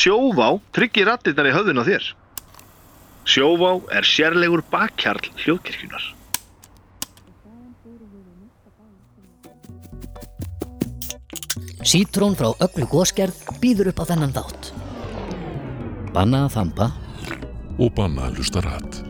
sjóvá tryggir rattirnar í höfðun á þér. Sjóvá er sérlegur bakkjarl hljóðkirkjunar. Sítrón frá öllu góskerð býður upp á þennan þátt. Banna að þampa, og banna að hlusta rætt.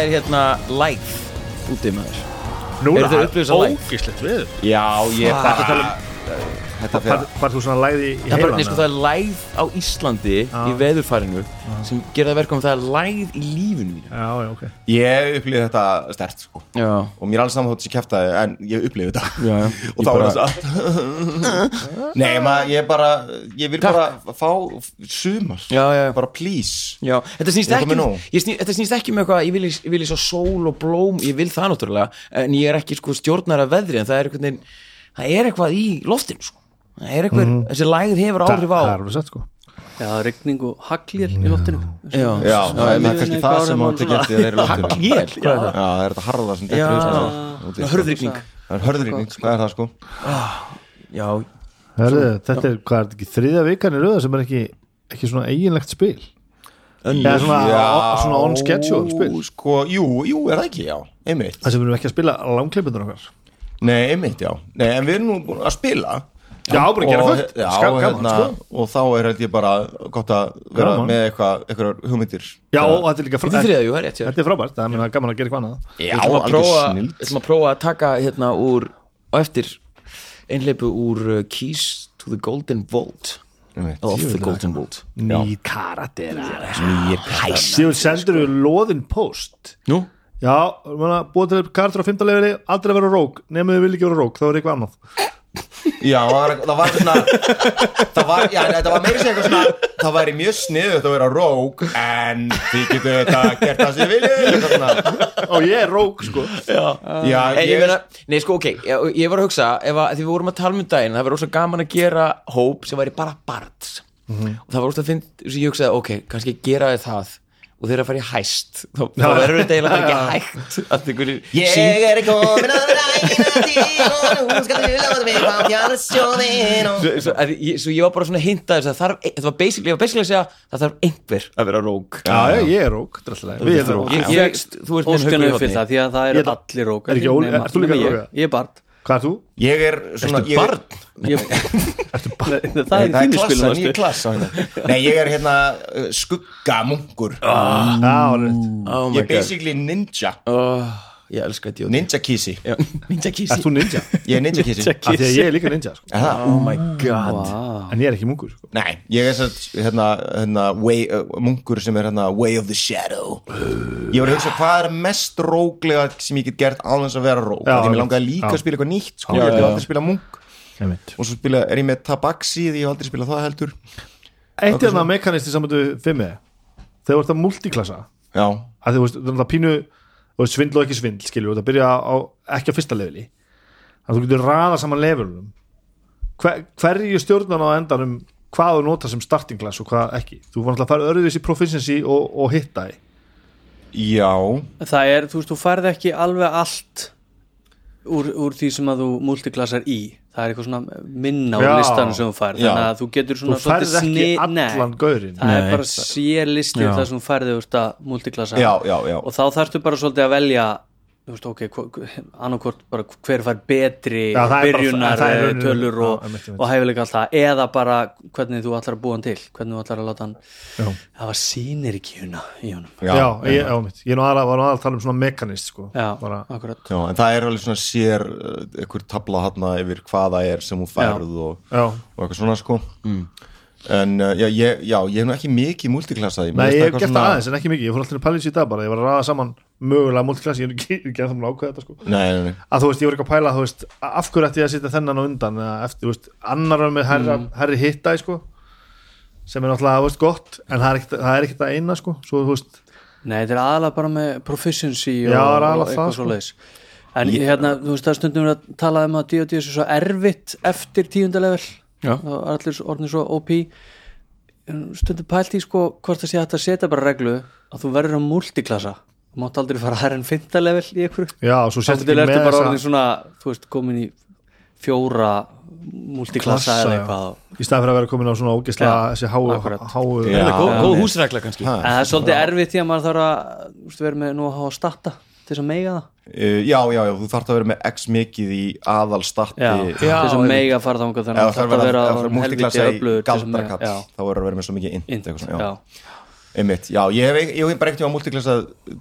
Það er, það er hérna live úti maður Núna, Eru þið að upplifa þessa lægð? ógislegt við. Já, ég er það Þetta fer Hvað þú svona læði í bara, nei, sko, það er lægð á Íslandi í veðurfærinu sem gerir það verkum að það er lægð í lífinu mínu. Já, já, ok. Ég upplýði þetta stert sko. Já, og mér er alls saman þótt sem kæftaði en ég upplýði þetta. Já, já. Og þá er það satt. Nei, maður, ég bara ég vil bara fá sumar. Já, já, já bara please. Já, þetta snýst Ég ekki um, ég sný, þetta snýst ekki um eitthvað, ég vil, ég vil svo sól og blóm, ég vil það náttúrulega en ég er ekki sko stjórnar af veðri en það er eitthvað, það er eitthvað í loftinu sko. Það er eitthvað, þessi lægð hefur áhrif á Það er alveg satt, sko. Já, regning og haglél í loftinu. Já, Já, það er kannski það sem áður að loftinu Haglél, hvað er það? Já, það er þetta harða sem þetta er hörðrykning Það er hörðrýning, hvað er það sko. Já, þetta er, hvað er þetta ekki, þriðja vikan í rauða sem er ekki, ekki svona eiginlegt spil. Eða svona, svona on schedule spil. Sko, jú, jú, er það ekki, já, einmitt. Það sem við erum ekki að spila langklipundur okkar. Nei, einmitt, já. Nei, en við erum nú búin að spila Já, bara gera og, fullt. já, Skam, gaman, hérna, sko. og þá er held ég bara gott að vera Gaman. með eitthvað, eitthvað hugmyndir Já, og þetta er líka þetta er frábært. þriða, jú, það er rétt. Þetta er frábært, það er meina gaman að gera eitthvað annað. Já, ætlum að algjör prófa- snild við ætlum að prófa að taka hérna úr og eftir einleipu úr uh, Keys to the Golden Vault Off the Golden Vault Ný karatera. Síðan sendur við loðin post. Nú, Já, manna, búið til karakter á 15 lefinni, aldrei vera rók, nefnum við vil ekki vera rók, þá er eitthvað annað. Já, það var, það var svona Það var, já, þetta var meira sem eitthvað svona Það væri mjög sniðut að vera rók En þið getur þetta gert það sem þið svona. Og ég er rók, sko. Já, En ég ég, meina, nei sko ok, ég, ég var að hugsa ef að, því við vorum að tala um daginn, það var rosa gaman að gera hóp sem væri bara barns og það var rosa að finna, sem ég hugsaði ok, kannski gera þið það og þeir að fara í hæst þá, þá verður þetta eiginlega ekki hægt að einhverju ég er komin að ræna til Og nú skal þú láta mig á fjallsjóðin og svo, að, ég, var bara svona að hinta þess að þarf, þetta var basically, ég var basically að segja það þarf einhver að vera rók Já, já, ég er rók, draslega. Við erum rók. ég, ég, þú ert minn Óskan haugur í horni. það því að það Ég eru er- allir rókar er þú líka ég, rókar? ég er barn Hvað er þú? Ég er svona ég, barn? ég, Það er í Það er þínu klassa, spilum nýja klassa hérna. Nei, ég er hérna uh, skuggamunkur Já, alveg. oh Ég my er basically ninja oh, ég elska þetta Ninja kísi Já, ninja Ert kísi þú ninja? Ég er ninja kísi Af því að ég er líka ninja, sko. Er oh my god. En ég er ekki munkur, sko. Nei, ég er svona hérna, hérna, way, uh, munkur sem er hérna Way of the Shadow. Ég var að hugsa hvað er mest róglega sem ég get gert þess að vera róg? Því mér langaði líka já. að spila eitthvað nýtt sko. Já, Ég hef já. aldrei spila munk. Einmitt. Og svo spila, er ég með Tabaxi því ég hef aldrei spilað það heldur. Eitt er það mekanisti samandu fimmi Þegar þú ert að multiklassa Já, að þú veist, það er pínu veist, svindl og ekki svindl, skilju, það byrja á, ekki á fyrsta leveli. Að þú getur raða saman levelunum. Hver, hverju stjórnan á endanum hvað þú nota sem starting class og hvað ekki? Þú var alltaf að fara öðruvísi proficiency og, og hitta í já. Það er, þú veist, þú færð ekki alveg allt úr, úr því sem að þú multiklassar í það er eitthvað svona minna á Já. listanum sem þú færð þannig að þú getur þú svona færð svolítið ekki sni- allan gaurin það er Nei. bara sér listi Já. það sem þú færði úr að multiklassa og þá þarftu bara svolítið að velja þú veist, ok, annarkort bara hver fær betri Já, það bara- byrjunar það eh, rauninni- tölur já, og, einmitt. og hæfileika alltaf eða bara hvernig þú ætlar að búa hann til hvernig þú ætlar að láta hann Já. það var sínergíuna í honum já, ég, já, mitt. ég er nú aðra, var nú aðra að tala um svona mekanist sko. já, bara, akkurat Já, en það er alveg svona sér uh, einhver tabla hann yfir hvað það er sem hún færð og, og eitthvað svona sko en uh, já, ég, já, ég hef nú ekki mikið multiklassaði nei, ég hef gert það aðeins en ekki mikið, ég fór alltaf í pælis í dag bara, ég var að raða saman mögulega multiklass, ég er ekki, að það ákveða þetta sko. Nei, nei, nei. Að þú veist, ég voru ekki að pæla, þú veist af hverju ætti ég að sitja þennan á undan? Eða eftir, þú veist, annar með herra, herri hitta sko, sem er náttúrulega, þú veist, gott en það er ekkert það er ekkert að eina, sko, svo, Nei, þetta er aðalega bara með proficiency og, Já, og aðalega eitthvað það, svo sko. leiðis En hérna, þú veist, það er stundum að tala um að D&D er svo erfitt eftir tíundalevel Já. og allir orðin svo OP stundum pælt í sko hvort það sé að setja bara reglu að þú verður á multiklassa mátt aldrei fara hærri en fimmtalevel í einhverju já, og svo þá sett ekki með bara orðin þessa svona þú veist, komin í fjóra multiklassa klassa, eða já. eitthvað í staðan fyrir að vera komin á svona ógislega Já, þessi háu, akkurat. háu Já. Það er góð, Já. góð húsregla kannski Ha. En það er svolítið erfitt því að maður þarf að þú veist, vera með nú að hafa starta til þess að meiga það Uh, já, já, já, þú þarf að vera með x mikið í aðalstatti Já, Já, til þess að meiga fara þangað þannig að það vera að vera helviti múltiklassa í þess að Já, þá verður að vera með svo mikið int int, eitthvað svona, já. Einmitt, já, ég hef, ég hef bara ekkert á múltiklassa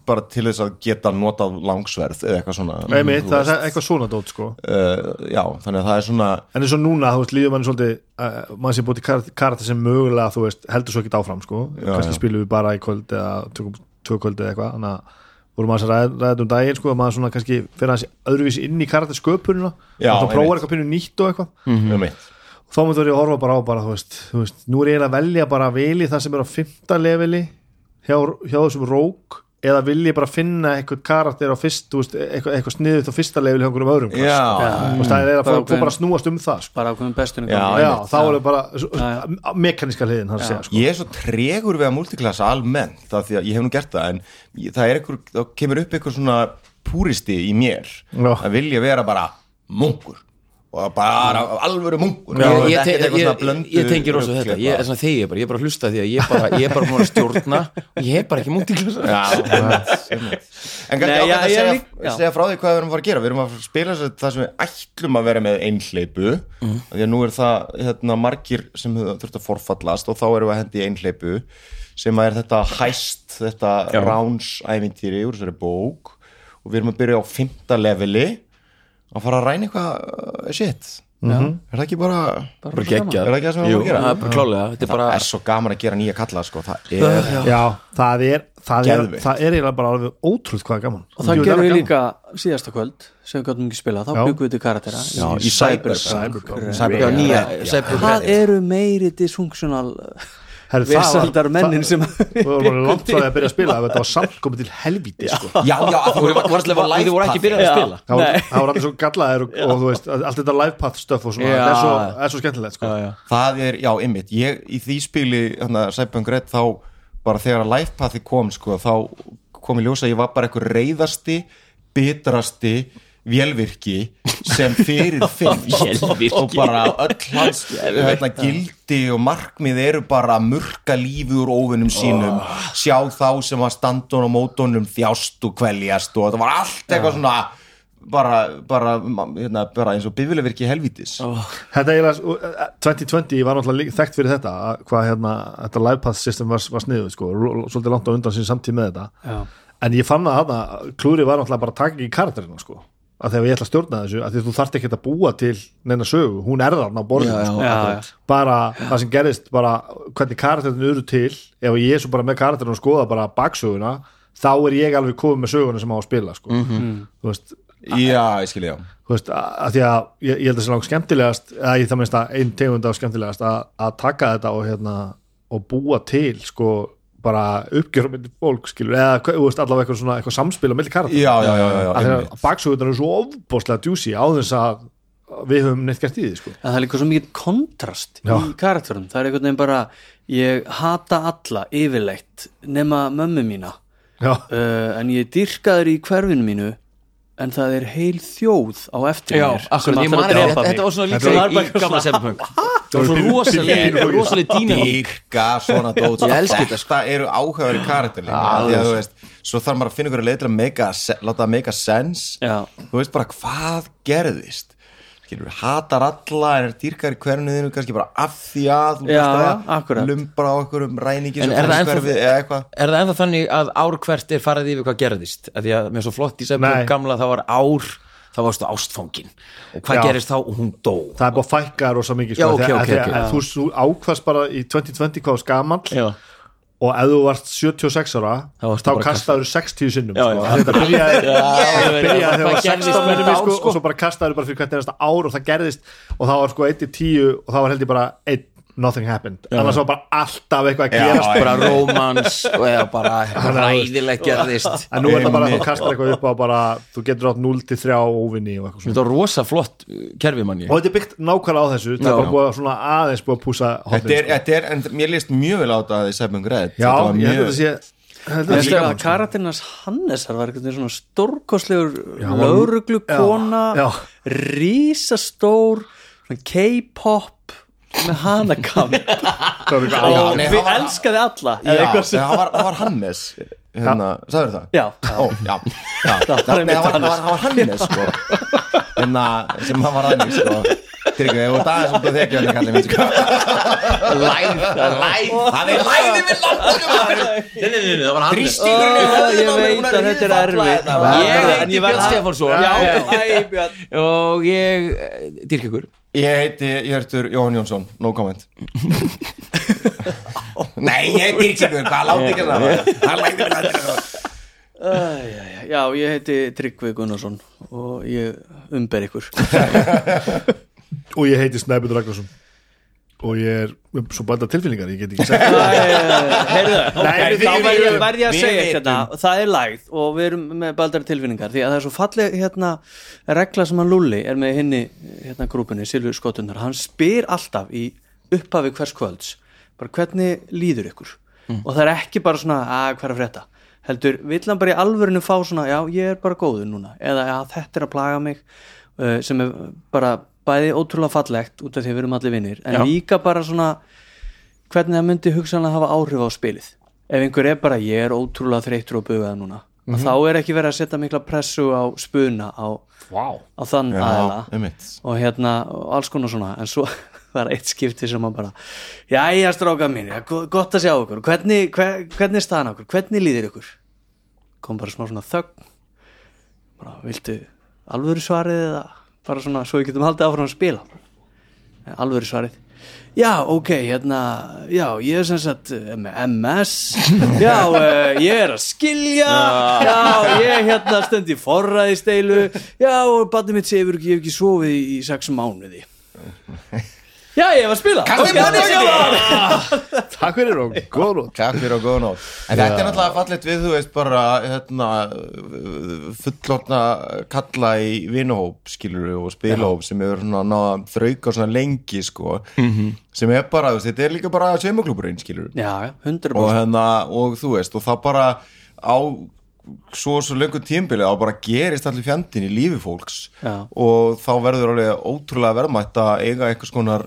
bara til þess að geta notað langsverð eða eitthvað svona Einmitt, það veist. er eitthvað svona dót sko. Uh, Já, þannig að það er svona en eins og núna, þú veist, líður mann svolítið uh, maður sem búið til karta sem mögulega þú veist, heldur svo ekki áfram sko. Kannski spilum við bara í kvöld eða tökum tvö kvöld eða eitthvað þannig að vorum að ræða, ræða um daginn sko að maður svona kannski fyrir hans öðruvísi inn í karta sköpunina. Já, og þá einmitt. eitthvað eitthvað þá mútu verið að horfa bara á bara, þú veist, þú veist nú er ég að velja bara að vili það sem er á fymta leveli hjá, hjá þessum rók eða vil ég bara finna eitthvað karakter á fyrst, þú veist, eitthvað, eitthvað sniðut á fyrsta leveli hjá einhverjum öðrum Já. Þú veist, það er að Bara fá, fá ákveðin- bara að snúast um það sko. bara bestunum Já, já, einmitt. þá er það bara Já, mekaníska hliðin, að sko. Ég er svo tregur við að múltiklassa almennt það því að ég hef nú gert það en það er einhver, þá kemur upp einhver svona púristi í mér Já. að vilja vera bara munkur og bara alvöru munkur. Ég, ég, ég, ég tengi rosa þetta. ég er svona þegi bara, ég er bara að hlusta því að ég er bara, ég er bara múin að stjórna og ég er bara ekki Já, einmitt, einmitt. En kannski Nei, ákveð já, að segja, segja frá því hvað við erum að fara að gera. Við erum að spila það sem við ætlum að vera með einhleipu mm. Því að nú er það hérna, margir sem þurft að forfallast og þá erum við að hendi í einhleipu sem er þetta hæst þetta ránsævintýri úr þessari bók. Og við erum að byrja á fymta leveli að fara að ræna eitthvað uh, shit. Er það ekki bara bara geggjað. Er það ekki það sem við erum að gera? það er bara klálega þetta er Það bara er svo gaman að gera nýja kalla sko. Það er já, það er það er, það er bara alveg ótrúð hvað er gaman. Og það gerum er við líka síðasta kvöld sem við gáttum ekki spila, þá byggum við til karaktera Já, í Cyber- Cyberpunk. Hvað eru meiri dysfunctional Herri, það var- vesaldar mennin sem við vorum langt frá því að byrja að spila þetta var samt komið til helvíti sko. Já, já, Þú voru voru ekki byrjað að spila það var, Nei. það var allir svo gallaðir og, og þú veist, allt þetta livepath stöf og svona, það er svo, það er svo skemmtilegt sko. Já, já. Það er, já, ymmit, ég í því spili hérna, Cyberpunk Red þá bara þegar að lifepathi kom sko, þá kom í ljósa að ég var bara eitthvað reyðasti bitrasti vélvirki sem fyrir finnst og bara öll hans hérna, gildi og markmið eru bara að murka lífi úr óvinnum sínum. Sjá þá sem að standun og mótunum þjást og kveljast og það var allt eitthvað svona bara, bara, hérna, bara eins og bifjulegvirki helvítis. Þetta er eiginlega, 2020 var náttúrulega þekkt fyrir þetta að hvað hérna, þetta livepath system var, var sniðuð sko, svolítið langt á undan sín samtíð með þetta. Já. en ég fann að þarna, klúri var náttúrulega bara að taka ekki karakterina sko að þegar ég ætla að stjórna þessu, að því þú þarft ekki að búa til neina sögu, hún er þarna á borðinu Já, já, sko, já, bara það sem gerist bara hvernig karakterinu eru til ef ég er svo bara með karakterinu og skoða bara baksöguna, þá er ég alveg komið með söguna sem á að spila sko. þú veist, Já, ég skilji, já. þú veist, að, að því að ég, ég held að það sé langt skemmtilegast eða ég það minnst að einn tegund af skemmtilegast að, að taka þetta og hérna og búa til sko bara uppgjörum með fólk skilur eða veist, allavega eitthvað svona eitthvað samspil á milli þegar baksögunar eru svo ofbóðslega djúsi á þess að við höfum neitt gert í því sko. það er líka svo mikið kontrast Já. í karakterum, það er einhvern veginn bara ég hata alla yfirleitt nema mömmu mína. Já, uh, en ég dyrkaður í hverfinu mínu en það er heil þjóð á eftir Já, mér. sem ég ætlar man að drepa þetta, mig. þetta var svona líka í, gamla Cyberpunk Það var svo rosaleg, rosaleg dýnamík dýrka svona dót. Ég elska þetta, þetta eru áhugaður í karakterling því að þú veist, svo þarf maður að finna ykkur að leið til að make a se- láta það make a sense Já. þú veist bara hvað gerðist skilur, hatar alla en er dýrkar í hvernuðinu kannski bara af því að þú Já, að akkurat. lumbra á einhverjum ræningi En er það ennþá- hverfið eða eitthvað Er það ennþá þannig að ár hvert er farið yfir hvað gerðist að Því að mér er svo flott í. Cyberpunk gamla það var ár, þá varstu ástfangin og hvað Já. gerist þá og hún dó það er búið að fækka rosa mikið Já, sko, ok, þegar- ok, þegar- ok. að þú, ákvast bara í 2020 hvað var skamal Já, og ef þú varst 76 ára Þá kastaður 60 sinnum Já, sko. já. þetta byrjaði þegar það var gerðist 16 minnum sko, og svo bara kastaður bara fyrir hvert einasta ár og það gerðist og það var sko 1 til 10 og það var held ég bara 1 nothing happened. Annars var bara alltaf eitthvað að Já, gerast. bara rómans og eða bara ræðilegt gerðist. En nú er það bara að þú kastar eitthvað upp á bara þú getur átt 0 til 3 óvinni og eitthvað svona. þetta var rosa flott uh, kerfi manni og þetta er byggt nákvæmlega á þessu það Já. er bara búið svona aðeins búið að púsa þetta er, þetta er, en mér líst mjög vel á þetta að Seven Gred já, ég held að þetta sé sko. karakterinars Hannesar var eitthvað svona Já, var- lauruglu kona Já, rísastór svona K-pop með hanakam það var eitthvað og alveg- nei, við hann elskaði alla það var, það var Hannes hérna, sagður það? Já, Ó, já, já. var Nei, einmitt það var, það var, það var Hannes. Sko. hérna, sem hann var þannig sko. Tryggvi, ég var aðeins út að þekja hann kallið minn læð, læð Það er læði við það hann Þrýstingurinn í Ó, höfðinu ég veit er að þetta er erfitt. hérna. ég heiti Björn Stefánsson. Og ég dýrk ykkur Ég heiti Hjörtur Jóhann Jónsson No comment. Nei, ég heiti ykkur Hvað láti ekki það Það Já, ég heiti Tryggvi Gunnarsson og ég umber ykkur. Og ég heiti Snæbjörn Ragnarsson og ég er svo bæta tilfinningar, ég get ekki sagt þá verð ég, að við segja þetta það er lægð og við erum með baldari tilfinningar því að það er svo falleg hérna regla sem hann Lulli er með hinni hérna grúpunni, Silfur Skotunar. Hann spyr alltaf í upphafi hvers kvölds bara hvernig líður ykkur? Og það er ekki bara svona að hvað er að frétta? Heldur, vill hann bara í alvörinu fá svona já, ég er bara góður núna eða já, þetta er að plaga mig uh, sem er bara bæði ótrúlega fallegt út af því að við erum allir vinnir en Já. líka bara svona hvernig það myndi hugsanlega hafa áhrif á spilið. Ef einhver er bara ég er ótrúlega þreyttur og bugaði núna Mhm. þá er ekki verið að setja mikla pressu á spuna á, wow. á þann Já, einmitt. Og hérna og alls konar svona en svo var eitt skipti sem að bara jæja stráka mín, gott að sjá okkur hvernig, hver, hvernig er staðan okkur, hvernig líður ykkur? Kom bara smá svona þögn. Bara viltu alvöru svarið eða bara svona svo við getum haldið áfram að spila. Alvöru svarið. Já, ok, hérna já, ég er sem sagt eh, með MS já, uh, ég er að skilja. Já, ég hérna stend í forræðisteilu já, og barnið mitt segir ekki, ég hef ekki sofið í, í sex mánuði já, ég hef að spila. Takk fyrir og góð nótt. Takk fyrir og góða nót En þetta er náttúrulega fallet við, þú veist, bara hérna, fullorna kalla í vinuhóp skilur og spilahóp sem er að þrauka svona lengi sko, sem er bara, þú veist, þetta er líka bara sveimaklúburinn skilur já, já, 100% og hérna, og þú veist, og það bara á svo svo löngu tímbili þá bara gerist allir fjandinn í lífi fólks. Já. og þá verður alveg ótrúlega verðmætt að eiga einhvers konar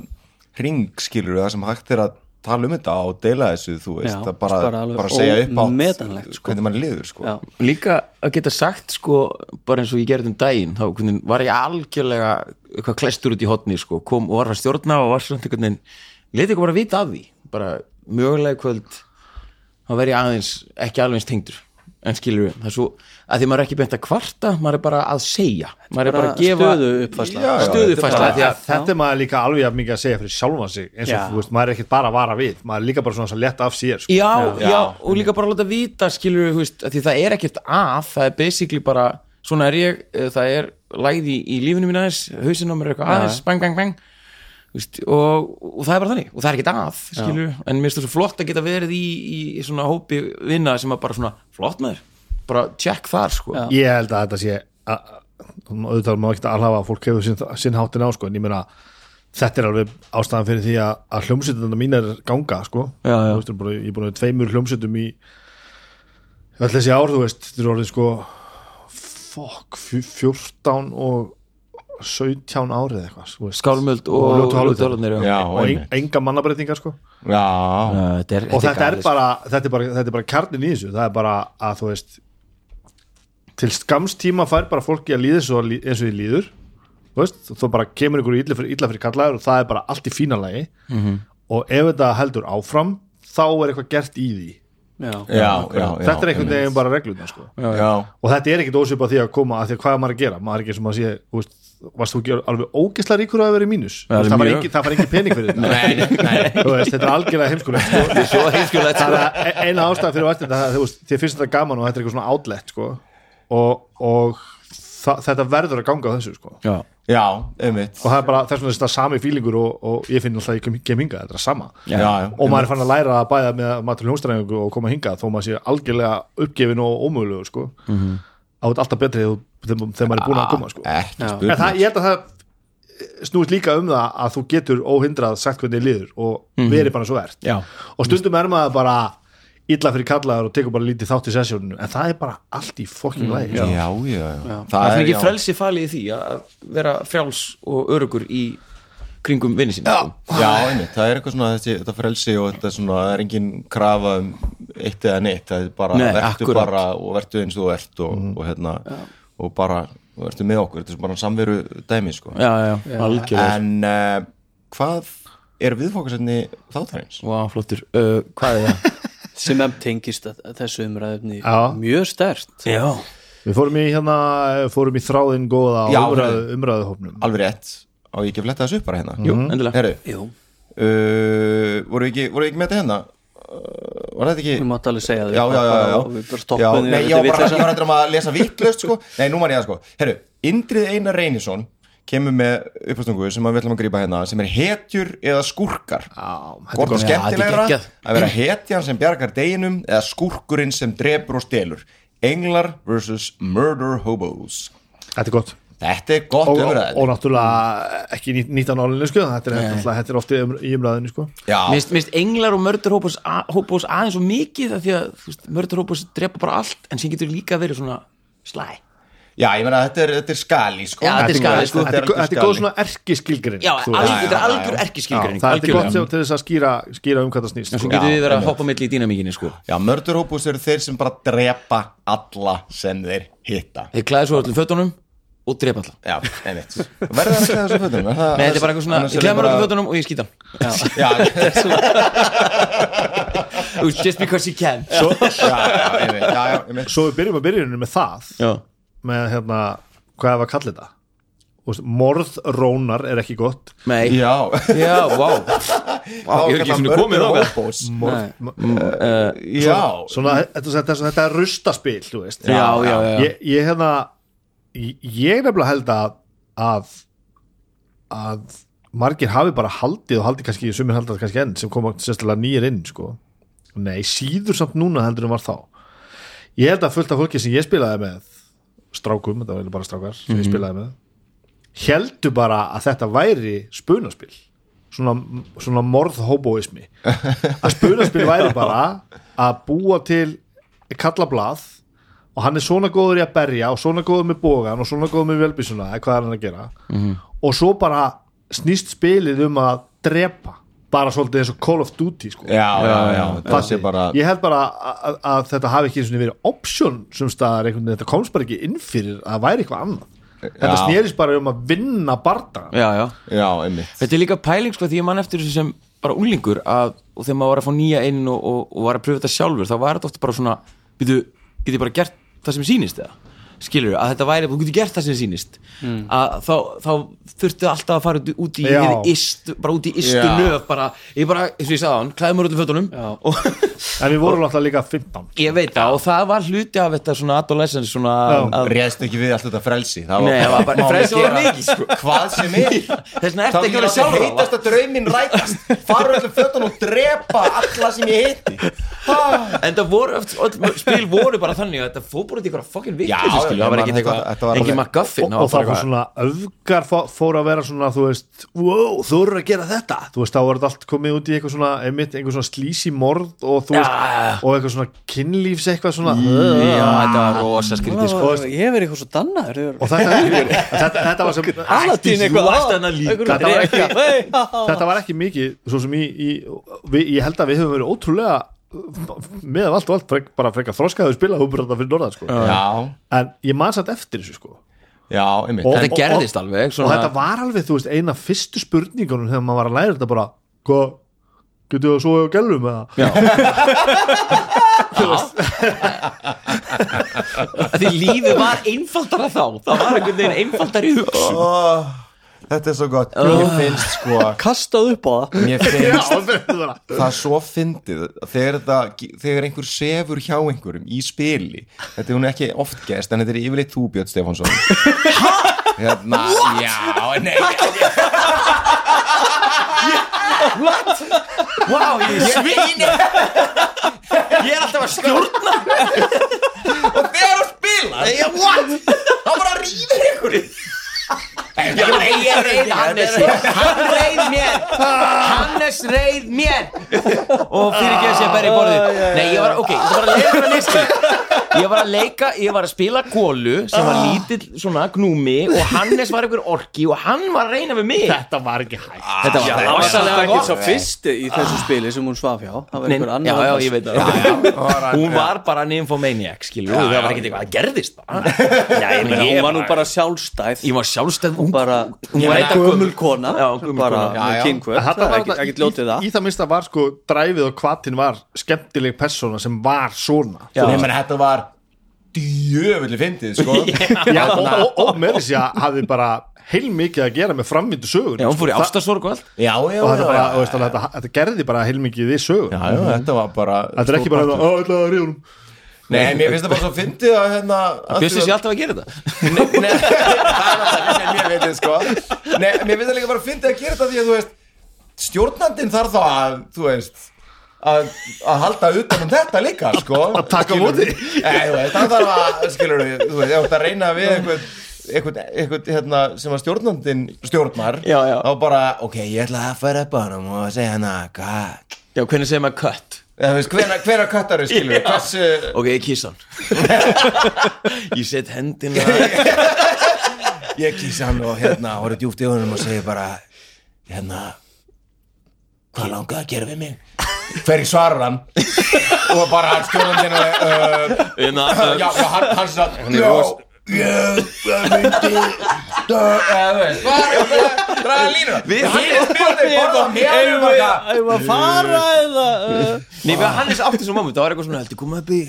hring skilur það sem hægt er að tala um þetta og deila þessu þú veist, Já, bara, bara segja upp ómetanlegt, sko. hvernig mann liður sko. Líka að geta sagt sko bara eins og ég gerði um daginn þá hvernig, var ég algjörlega eitthvað klestur út í hotni sko, kom og var að stjórna og var svona einhvern veginn, leti ekki bara vita af því. Bara mögulega kvöld þá verð ég aðeins ekki alveg eins tengdur en skilur við, það er svo að því maður er ekki beint að kvarta, maður er bara að segja maður er bara að gefa stöðu uppfæsla Já, já, stöðufærsla því að þetta er maður líka alveg jafn mikið að segja fyrir sjálfan sig eins og Já. þú veist, maður er ekkert bara að vara við maður er líka bara svona að leta af sér sko. já, já, Já. og líka bara að láta vita skilur við, veist, að því það er ekkert að það er basically bara, svona er ég eh, það er læði í, í lífinu mín aðeins hausinn á mér er eitthvað aðeins, bang, bang, bang og, og það er bara þannig og það er ekkert að, við, en mér finnst það svo flott að geta verið í, í, í svona hópi vinna sem að bara svona, flott með þér bara check þar, sko Já. ég held að þetta sé að, að, auðvitað má ekki alhafa að fólk hefur sinn, sinn háttin á sko, en ég meina þetta er alveg ástæðan fyrir því að, að hljómsveituna mín er ganga sko. Já, já. Þú veist, bara, ég er búin að við tveimur hljómsveitum í öll þessi ár, þú veist þetta er orðið sko fokk, fjó- 14 og 17 árið eitthvað þú veist. skálmöld Og og og en, enga mannabreitingar sko. Já, þetta er, og þetta er, galið, bara, þetta, er bara, þetta er bara kjarnin í þessu. Það er bara að þú veist til skamstíma fær bara fólki að líða svo, eins og því líður þú bara kemur ykkur illa fyrir, illa fyrir kallaður og það er bara allt í fínalagi Mhm. og ef þetta heldur áfram þá er eitthvað gert í því. Já, já, já, já þetta er einhvern veginn bara regluna sko. já, og þetta er ekkit ósvipað því að koma að því að hvað er maður að gera? Maður er ekki sem að sé þú veist, varst þú ekki alveg ógeðslega ríkur að vera í mínus Ja, það, var engin, það var engin pening fyrir þetta nei, nei, nei, Þú veist, þetta er algjörlega heimskulegt sko. svo heimskulegt það sko. er e- eina ástæða fyrir veist, þér finnst þetta gaman og þetta er eitthvað svona outlet sko. og, og það, þetta verður að ganga á þessu sko. já, já, einmitt og það er bara þess vegna þetta sami fílingur og, og ég finn alltaf ekki kem hinga, þetta er sama já, já, og maður er fann að læra að bæða með matur hljónstræðingu og koma hinga þó maður sé algjörlega uppgefin og ómögulegu sko. mm -hmm. á alltaf betri þegar, maður er búin að koma sko. Já. en það, ég held að það snúist líka um það að þú getur óhindrað sagt hvernig þér líður og verið bara svo ert já, og stundum er maður bara illa fyrir kallaður og tekur bara lítið þátt í sessjóninu en það er bara allt í fokking mm, lægi já, já, já, það er ekki já. frelsi falið í því að vera frjáls og örugur í kringum vinni sín já, Já, einmitt, það er eitthvað svona þessi, þetta frelsi og þetta svona, það er engin krafa um eitt eða neitt, það er bara Nei, vertu akkurat. bara og vertu eins og þú ert og, og hérna, og bara vertu með okkur, þetta er bara samveru dæmi sko. já, já, algjörlega. En uh, hvað er viðfókasefni þáttarins? Vá, flottur, uh, hvað er það? sem em tengist að, að þessu umræðefni Já. mjög stert já, við fórum í hérna fórum í þráðin góða Já, umræðu, umræðuhópnum. Alveg rétt, á ég ekki fletta þessu upp bara hérna? Jú, endilega. Herru, Jú, uh, voru við ekki, voru við ekki með þetta hérna? Uh, var þetta ekki við mátt alveg segja þau já, já, já, já. og við bara já. stoppum nei, ég var bara, ég var endur um að lesa vittlöst sko. nei, nú man ég það sko. Herru, Indrið Einar Reynisson kemur með uppástungu sem við ætlum að grípa hérna sem er hetjur eða skúrkar. Er hvort er gott. skemmtilegra að vera hetjan sem bjargar deginum eða skúrkurinn sem drepur og stelur? Englar versus murder hobos. Þetta er gott þetta er gott og, og, umræðin og náttúrulega ekki nýtt, nýtt á nálinu sko. þetta er, náttúrulega- þetta er ofti um, í umræðinu sko. já, Mér finnst englar og mördur hópus aðeins svo mikið af því að þú veist, mördur hópus drepa bara allt en sem getur líka verið svona slæ. Já, ég meina þetta er, þetta er skali sko. Já, þetta er skali, sko. þetta er, er góð svona erkiskilgrin Já, þetta er algjör Já, það er gott sem, til þess að skýra, skýra um hvað það snýst Svo sko. getur við verið að hoppa milli í dýnamíkinni sko. Já, murder hobos eru þeir sem bara drepa alla sem þeir hitta. Þeir klæði svo öllum fötunum og drepa alla Já, einmitt. Verður það að klæða þessu fötum? Er það- Nei, þetta er bara eitthvað svona, ég er mér bara- öllum fötunum og ég skýta Já, Just because you can. Já, já, einmitt, já, já, einmitt. Svo við byrjum að byrjuninu með það Já, með hérna, hvað er að kalla þetta Þú veist, morðrónar er ekki gott. Nei, Já, já, Vá, ég hef ekki svona komið hobos Morð, Já, svona, þetta, þetta, þetta er rustaspil þú veist. Já, já, já, já. ég, ég hérna ég, nefnilega held að að að margir hafi bara haldið og haldið kannski, sumir haldið kannski enn sem koma sérstaklega nýjir inn sko. nei, síður samt núna heldur en var þá. Ég held að fullt af fólki sem ég spilaði með strákum, þetta var bara strákar sem ég spilaði með heldur bara að þetta væri spunaspil. Svona, svona morðhóbóismi. Að spunaspil væri bara að búa til kalla blað og hann er svona góður í að berja og svona góður með bógan og svona góður með velbísuna eða hvað er hann að gera. Og svo bara snýst spilið um að drepa bara svolítið eins og Call of Duty sko. já, já, já. Það sé Fattig. bara ég held bara að, að, að þetta hafi ekki eins og verið option sem staðar einhvern veginn, þetta komst bara ekki inn fyrir að væri eitthvað annað. Þetta Já. snýrist bara um að vinna barda já, já. Já, einmitt. Þetta er líka pæling sko því ég mann eftir þessu sem bara unglingur að, og þegar maður var að fá nýja inn og, og, og var að pröfa þetta sjálfur þá var þetta ofta bara svona býtu, get ég bara gert það sem sýnist eða skilur að þetta væri, þú getur gert það sem sýnist. Að þá, þá þurftu alltaf að fara út- út í ist, bara út í istu nöf bara, ég bara, eins og ég sagði á hann klæði mér öllum fötunum og en við vorum alltaf líka 15 ég veit það og það var hluti af þetta svona adolescence svona Réðst ekki við allt þetta frelsi. Það Nei, það var bara- frelsi var mikið, sko. Hvað sem er. Þess vegna Það ertu ekki að vera sjálfur heitast að drauminn rætast. Fara öllum fötan og drepa alla sem ég hitti. En það voru, spil voru bara þannig að þetta fór það var ekkert þetta- þetta eitthvað var engin alveg- McGuffin og, bara var svona öfgar fó- fór að vera svona þú veist, wow, þú eru að gera þetta. Þú veist, þá var þetta allt komið út í eitthvað svona einmitt, einhver svona slísi morð og þú veist, og eitthvað svona kynlífs eitthvað svona Já, þetta var rosa skrítið sko. Ég verið eitthvað svo dannaður og þetta, var sem. Þetta var ekki- ekki þetta var ekki mikið svo sem í, í við, ég held að við höfum verið ótrúlega með allt og allt frek, bara frekar þroskaðu spila húbrönda fyrir norðan sko. Já, en ég man satt eftir þessu sko. já, einmitt. Og- Þetta gerðist alveg og svona, þetta var alveg, þú veist, eina fyrstu spurningunum þegar maður var að læra þetta bara hvað, getur þú að svo á gælum eða? Því lífið var einfaldara þá. Það var einhvern veginn einfaldari hugsun Þetta er svo gott. Mér finnst sko Kastað upp á það. Mér Já, finnst það er svo fyndið þegar, þetta, þegar einhver sefur hjá einhverjum í spili. Þetta er hún ekki oft gest en þetta er yfirleitt þú Björn Stefánsson. Hérna, já, nei Vá, ég er svíni Ég er alltaf að stjórna. Og þegar þú spilar Ég, what? þá bara rýður einhverju Já, ég reið Hannes Hann reið mér. Hannes reið mér. Og fyrir ekki að sé að berja í borðið Nei, ég var, ok, ég var að leika að leysa Ég var að leika, ég var að spila gólu sem var lítill svona gnúmi og Hannes var einhver orki og hann var að reyna við mig. Þetta var ekki hægt. Þetta var Það var rosalega ekki gott. svo fyrsti í þessu spili sem hún svaf hjá. Það var einhver Já, annar já, ég veit það. Hún var var bara nymphomaniac, skilur Það var ekkert eitthvað að gerðist bara. Já, ég var nú bara sjálfstæð Bara, hún Ég var veit að gömul kona bara kynkvöld, er ekki ljótið í, það. í það minnsta var sko dræfið og kvatin var skemmtileg persóna sem var svona menn, þetta var djöfulli fyndið sko. Já, og, og, og með þess að hafði bara heilmikið að gera með framvindu sögur Já, hún fór í ástasorg og allt. Já, já, og þetta, bara, þetta, þetta gerði bara heilmikið við sögur já, já, þetta var bara þetta er ekki bara hérna, ætlaði að ríða honum Nei, mér finnst það bara svo fyndið að hérna Bjössi sé alltaf að gera þetta. Nei, nei, það er alltaf sem mér veitir sko. Nei, mér finnst það líka bara fyndið að gera þetta því að þú veist stjórnandinn þarf þá að, þú veist að, að halda utan um þetta líka sko. Að taka veist, það þarf að, skilur þú veist, ef þú ert að reyna við einhvern eitthvað, eitthvað hérna, sem að stjórnandinn stjórnar Já, já. þá bara, ok, ég ætla að fara upp á hann og segja hana, hvað? Já, hvernig segir maður cut? Eða þú veist, hvena, hvena köttar skilur við, hversu Ok, ég kiss hann. Ég set hendina. Ég kýsa hann og hérna horfði djúpt í honum og segi bara hérna hvað langaði að gera við mig? Hver í svarar hann? Og bara hann stjórnandinn uh, Hérna, já, já, hann, hann satt er já, ros- ég myndi er það Við- er um eitthvað Ég var að fara eða Nei, við Hannes átti svo moment Það var eitthvað svona, heldur, koma upp í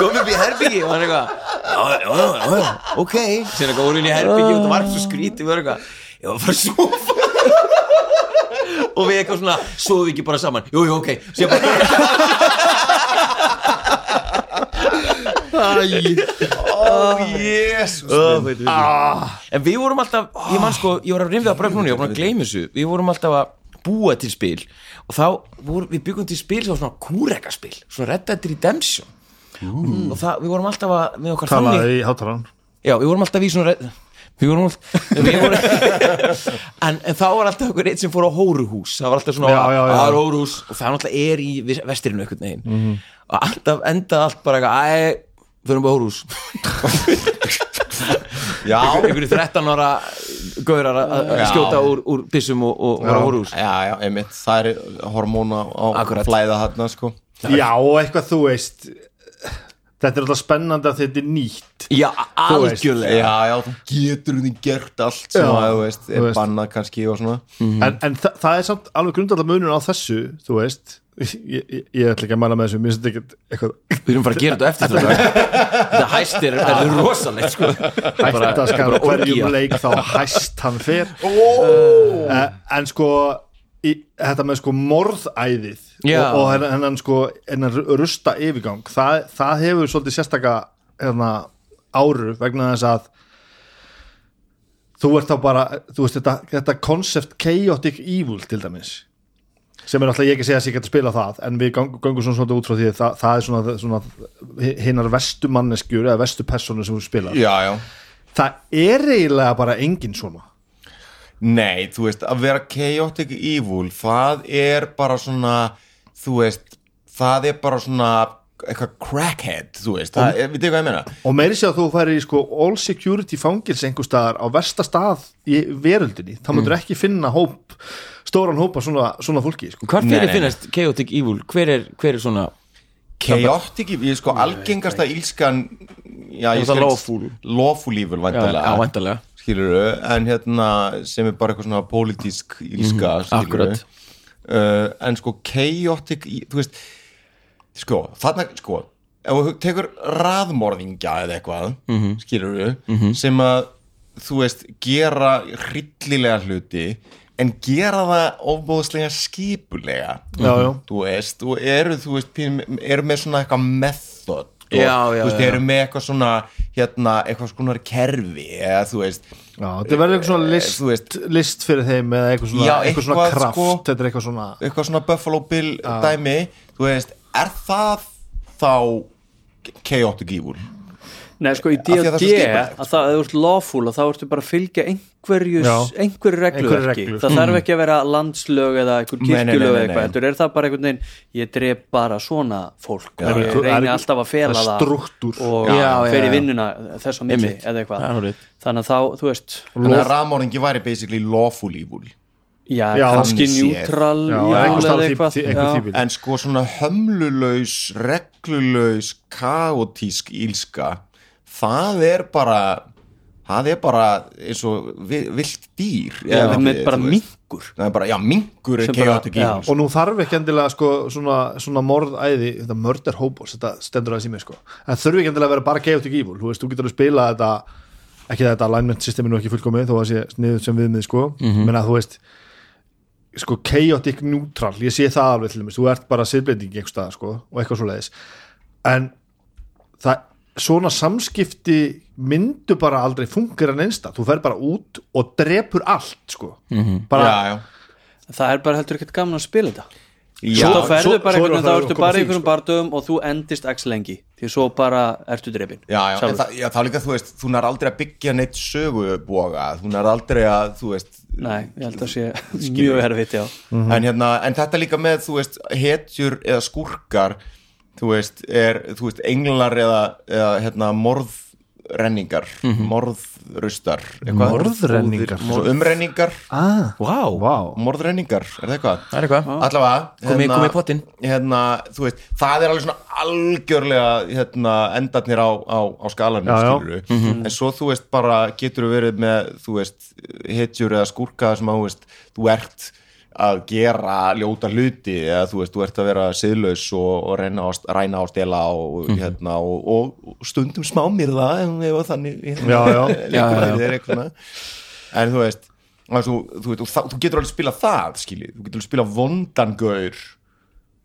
Koma upp í herbyggi Og hann eitthvað, já, já, já, já, ok. Sér eitthvað, voru inn í herbyggi Og það var svo skrítið Við varum eitthvað, ég var að fara að sofa. Og við eitthvað svona við ekki bara saman, jú, jú, ok. Sér bara, ó, jésus minn. En við vorum alltaf, ég man sko, ég var að rimfið að bröf núna, ég var að gleyma þessu. Við vorum alltaf að búa til spil. Og þá, voru, við byggum til spil svona kúrekaspil Svona Red Dead Redemption. Og það, við vorum alltaf að, með okkar þannig talaði í hátarann Já, við vorum alltaf í svona Við vorum alltaf við vorum, en, en þá var alltaf einhver eitt sem fór á hóruhús. Það var alltaf svona, Já, já, já. að hóruhús. Og það náttúrulega er í vestirinu einhvern veginn. Og alltaf endaði allt bara eitthvað Förum á hóruhús já, einhverju 13 ára gaurar að Já. skjóta úr, úr byssum og, og fara á hóruhús já, já, einmitt. Það er hormóna á Akkurat. flæða þarna sko. Já og eitthvað þú veist þetta er alltaf spennandi að þetta er nýtt. Já, algjörlega. Já, já, þú getur því gert allt sem Já, að, þú veist, er bannað kannski og svona. En, en þa það er samt alveg grundallar munur á þessu þú veist ég, ég, ég ætla ekki að mæla með þessu mér finnst þetta ekki eitthvað Við erum bara að gera þetta eftir þetta Þetta hæstir er, er rosalegt sko. skara orgía. hverjum leik þá hæst hann fer oh. en sko í, þetta með sko morðæðið Já. og, og hennan, hennan sko hennan rusta yfirgang það, það hefur svolítið sérstaka hérna, áru vegna þess að þú ert þá bara þú veist þetta, þetta concept chaotic evil til dæmis sem er alltaf ég ekki segja að ég geti að spila það en við gang- göngum svona svona út frá því að það, það er svona, svona hinnar vestu manneskjur eða vestu personu sem þú spilar. Já, já. Það er eiginlega bara engin svona. Nei, þú veist, að vera chaotic evil það er bara svona þú veist, það er bara svona eitthvað crackhead, þú veist það við hvað ég meina? og meiri sé að þú færi í sko all security fangils einhver staðar á versta stað í veröldinni, þá myndur ekki finna hóp, stóran hópa svona, svona fólki sko. Nei, fyrir finnast Chaotic Evil? Hver er, hver er svona Chaotic evil, ég sko algengasta ílskan já, ég skal- lawful? Lawful evil, væntalega skilur en hérna sem er bara eitthvað svona pólitísk ílska mm akkurat. uh, en sko chaotic þú veist sko, þarna, sko ef þú tekur raðmorðingja eða eitthvað, mm -hmm. skilur við sem að, þú veist gera hryllilega hluti en gera það ofbóðslega skipulega. Já, já. þú veist, og eru, þú veist eru með svona eitthvað method og, Já, já, þú veist, eru með eitthvað svona hérna, eitthvað svona kerfi eða þú veist, Já, þetta verður eitthvað svona list, þú veist. list fyrir þeim eða eitthvað svona, Já, eitthvað svona eitthvað, kraft sko. þetta er eitthvað svona eitthvað svona Buffalo Bill dæmi. Þú veist, er það þá chaotic evil Nei, sko, í að það er D&D að það, að ert lawful og þá ertu bara að fylgja einhverju, einhverju reglu Einhverju ekki? reglu. það þarf ekki að vera landslög eða einhver kirkjulög eða eitthvað heldur. Er það bara einhvern veginn ég dref bara svona fólk Já, og ég það er reyni alltaf að fela það er það og Já, já, fer í vinnuna þess á milli eða eitthvað. Er þannig að þá, þú veist þannig að raðmorðingi væri basically lawful evil. Já, Já, kannski því- en sko svona hömlulaus reglulaus kaotísk ílska það er bara það er bara eins og vi- villt dýr Já, eða ekki, bara það bara, já, minkur er chaotic evil. Og nú þarf ekki endilega sko, svona, svona morðæði, þetta murder hobos þetta stendur aðeins í mig sko. En þurfi ekki endilega að vera bara chaotic evil þú veist, þú getur að spila þetta ekki þetta alignment systemi nú ekki fullkomið þó að sé sniðut sem viðmið sko. Menna þú veist sko chaotic neutral, ég sé það alveg til dæmis, þú ert bara siðbreyting einhver stað sko og eitthvað svo leiðis en það, svona samskipti myndu bara aldrei fungera neinsta, þú fer bara út og drepur allt sko. Bara, já, já. það er bara heldur ekkert gaman að spila þetta. Já, svo ferðu svo- bara er einhvern veginn, þá ertu bara einhvern sko. bardögum og þú endist x lengi því svo bara ertu drefin Já, já, en það, já, þá líka, þú veist, þú nær aldrei að byggja neitt söguboga, þú nær aldrei að, þú veist, Nei, ég held að sé mjög erfitt, já. En hérna, en þetta líka með, þú veist, hetjur eða skúrkar, þú veist, er, þú veist, englar eða, eða hérna, morðrenningar, morðrustar, eitthvað. Morðrenningar? Svo umrenningar, ah, Vá, wow. morðrenningar, er það eitthvað? það er eitthvað Allavega, Komið- komið í pottinn. Hérna, þú veist, það er alveg svona algjörlega, hérna, endarnir á, á, á skalanum, Já, já. skilur en svo, þú veist, bara getur þú verið með, þú veist, hetjur eða skúrka sem að, þú veist, þú ert að gera ljóta hluti eða þú veist, þú ert að vera siðlaus og, og reyna á, ræna á stela og, hérna, og, og stundum smá mér það ef þannig hérna, Já, já. Já, að en þú veist að þú, þú, veit, og það, þú getur alveg spila það skilji, þú getur spila vondan gaur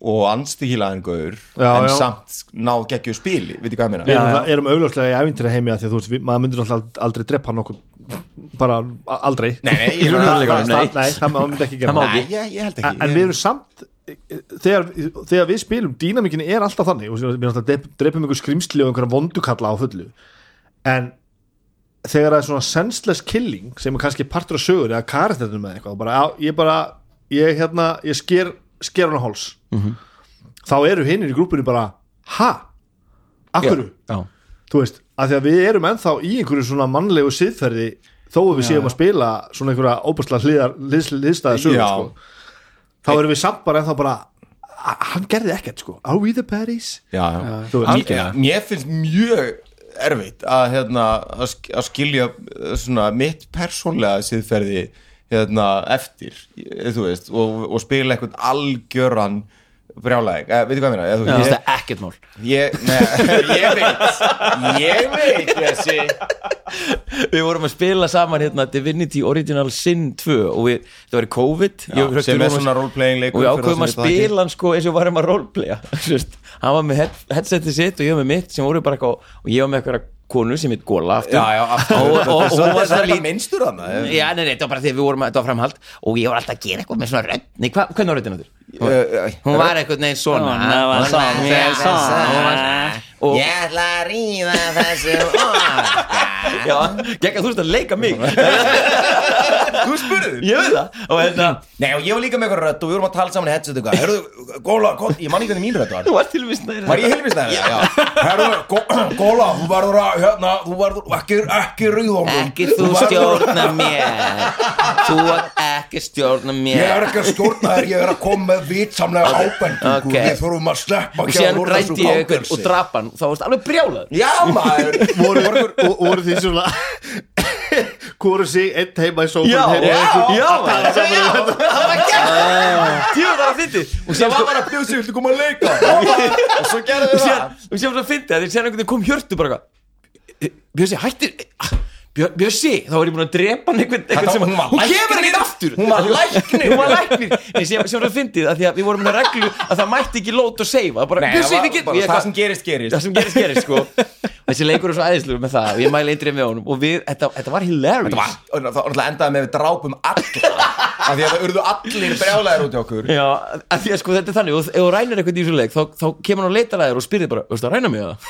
og anstíkilaðan gaur Já, en samt náð geggju spili, veit hvað ég meina? Við erum, augljóslega í heimi að því að þú veist, maður myndir alltaf aldrei drepa nokkuð bara aldrei. Nei, nei, ég það, myndi ekki gera. Nei, ég, ég held ekki. En, en við erum samt þegar, þegar við spilum dýnamikinni er alltaf þannig og við alltaf drep- drepum einhver skrimsli og einhverja vondukalla á fullu. En þegar það er svona senseless killing sem er kannski partur af sögur eða karakterinu með eitthvað bara, á, ég bara, ég hérna ég sker, sker hann á háls. Þá eru hinnir í grúpunni bara ha, akkur Já, þú veist, af því að við erum ennþá í einhverju svona mannlegu siðferði þó að við séum að spila svona einhverja óbúrslega liðstæða sögur Já. sko. þá erum við samt bara ennþá bara "A- hann gerði ekkert sko, are we the baddies já, já. Mér, finnst mjög erfitt að, hérna, að, að skilja uh, svona mitt persónlega siðferði hérna, eftir eh, þú veist, og, og spila eitthvað algjöran brjálæg, eh, veitu hvað meina? Eða, þú Mér veist, það ekkert mál. ég, ne, ég veit ég veit þessi Við vorum að spila saman hérna Divinity Original Sin 2 og við, það var í COVID. Já, Ég- sem er að- svona role-playing leikur og við ákveðum að spila hann sko eins og varum að roleplaya. Hann var með head, headsetið sitt og ég var með mitt sem voru bara eitthvað og ég var með eitthvað konu sem heit Góla aftur. Já, já, aftur. Og, og, og, var þetta svona er lít minnstur þarna eh? Já, nei, nei, þetta var bara því að við vorum að, þetta var framhald. Og ég var alltaf að gera eitthvað með svona rödd. Nei, hva, hvernig var röddin áttur? Eh, Hún var eitthvað svona. Svona var Hún svona, Já, svona. hún var- og- Ég ætla að ríða þessum Já, gegn að þú veist að leika mig Þú spurður Ég veit það. Og hérna, Nei og ég var líka með eitthvað rödd og við vorum að tala saman í headset eitthvað. Herðu, góla, góla, ég man ekki hvernig mín rödd var. Þú varst til við snæri Var ég helmistæði? Já, já. Herðu, gó- góla, þú verður að, hérna, þú verður ekki, ekki ríðum Ekki þú stjórna mér. Þú átt ekki stjórna mér. Ég er ekki að stjórna þér, ég er að koma með vitsamlega ábendingu. Ok. Við þurfum að sleppa Og síðan rændi ég eitthvað og drap hann. Þá varst alveg brjálað Já, maður. Voru, voru, voru því svona hvoru sig einn heima í sófun Já, já, já, að. Það var gert. Djú, það var það fyndið. Og Það var bara Bjössi, viltu koma að leika? Og svo þið síðan það. og síðan var það að þeir síðan einhvern veginn kom hjörtu bara Bjössi, hættir Bjössi, þá var ég búin að drepa hann einhvern, einhvern sem hún hún kemur ekkert aftur. Hún var læknir. hún var læknir síðan, síðan var það fyndið að því að við vorum með reglu að það mætti ekki lót og seifa bara, Nei, Bjössi, það var bara ég- það sem gerist, gerist. Það sem gerist gerist sko. Þessi leikur er svo æðisluður með það. Og ég mæli eindrið með honum. Og við, þetta, þetta var hilarious. Það var, það endaði með við drápum alla. Af því að það urðu allir brjálæðir út í okkur. Já, að því að sko þetta er þannig. Og ef þú rænir eitthvað í þessu leik þá, þá kemur hann að þér og spyrir bara, veistu að ræna mig það?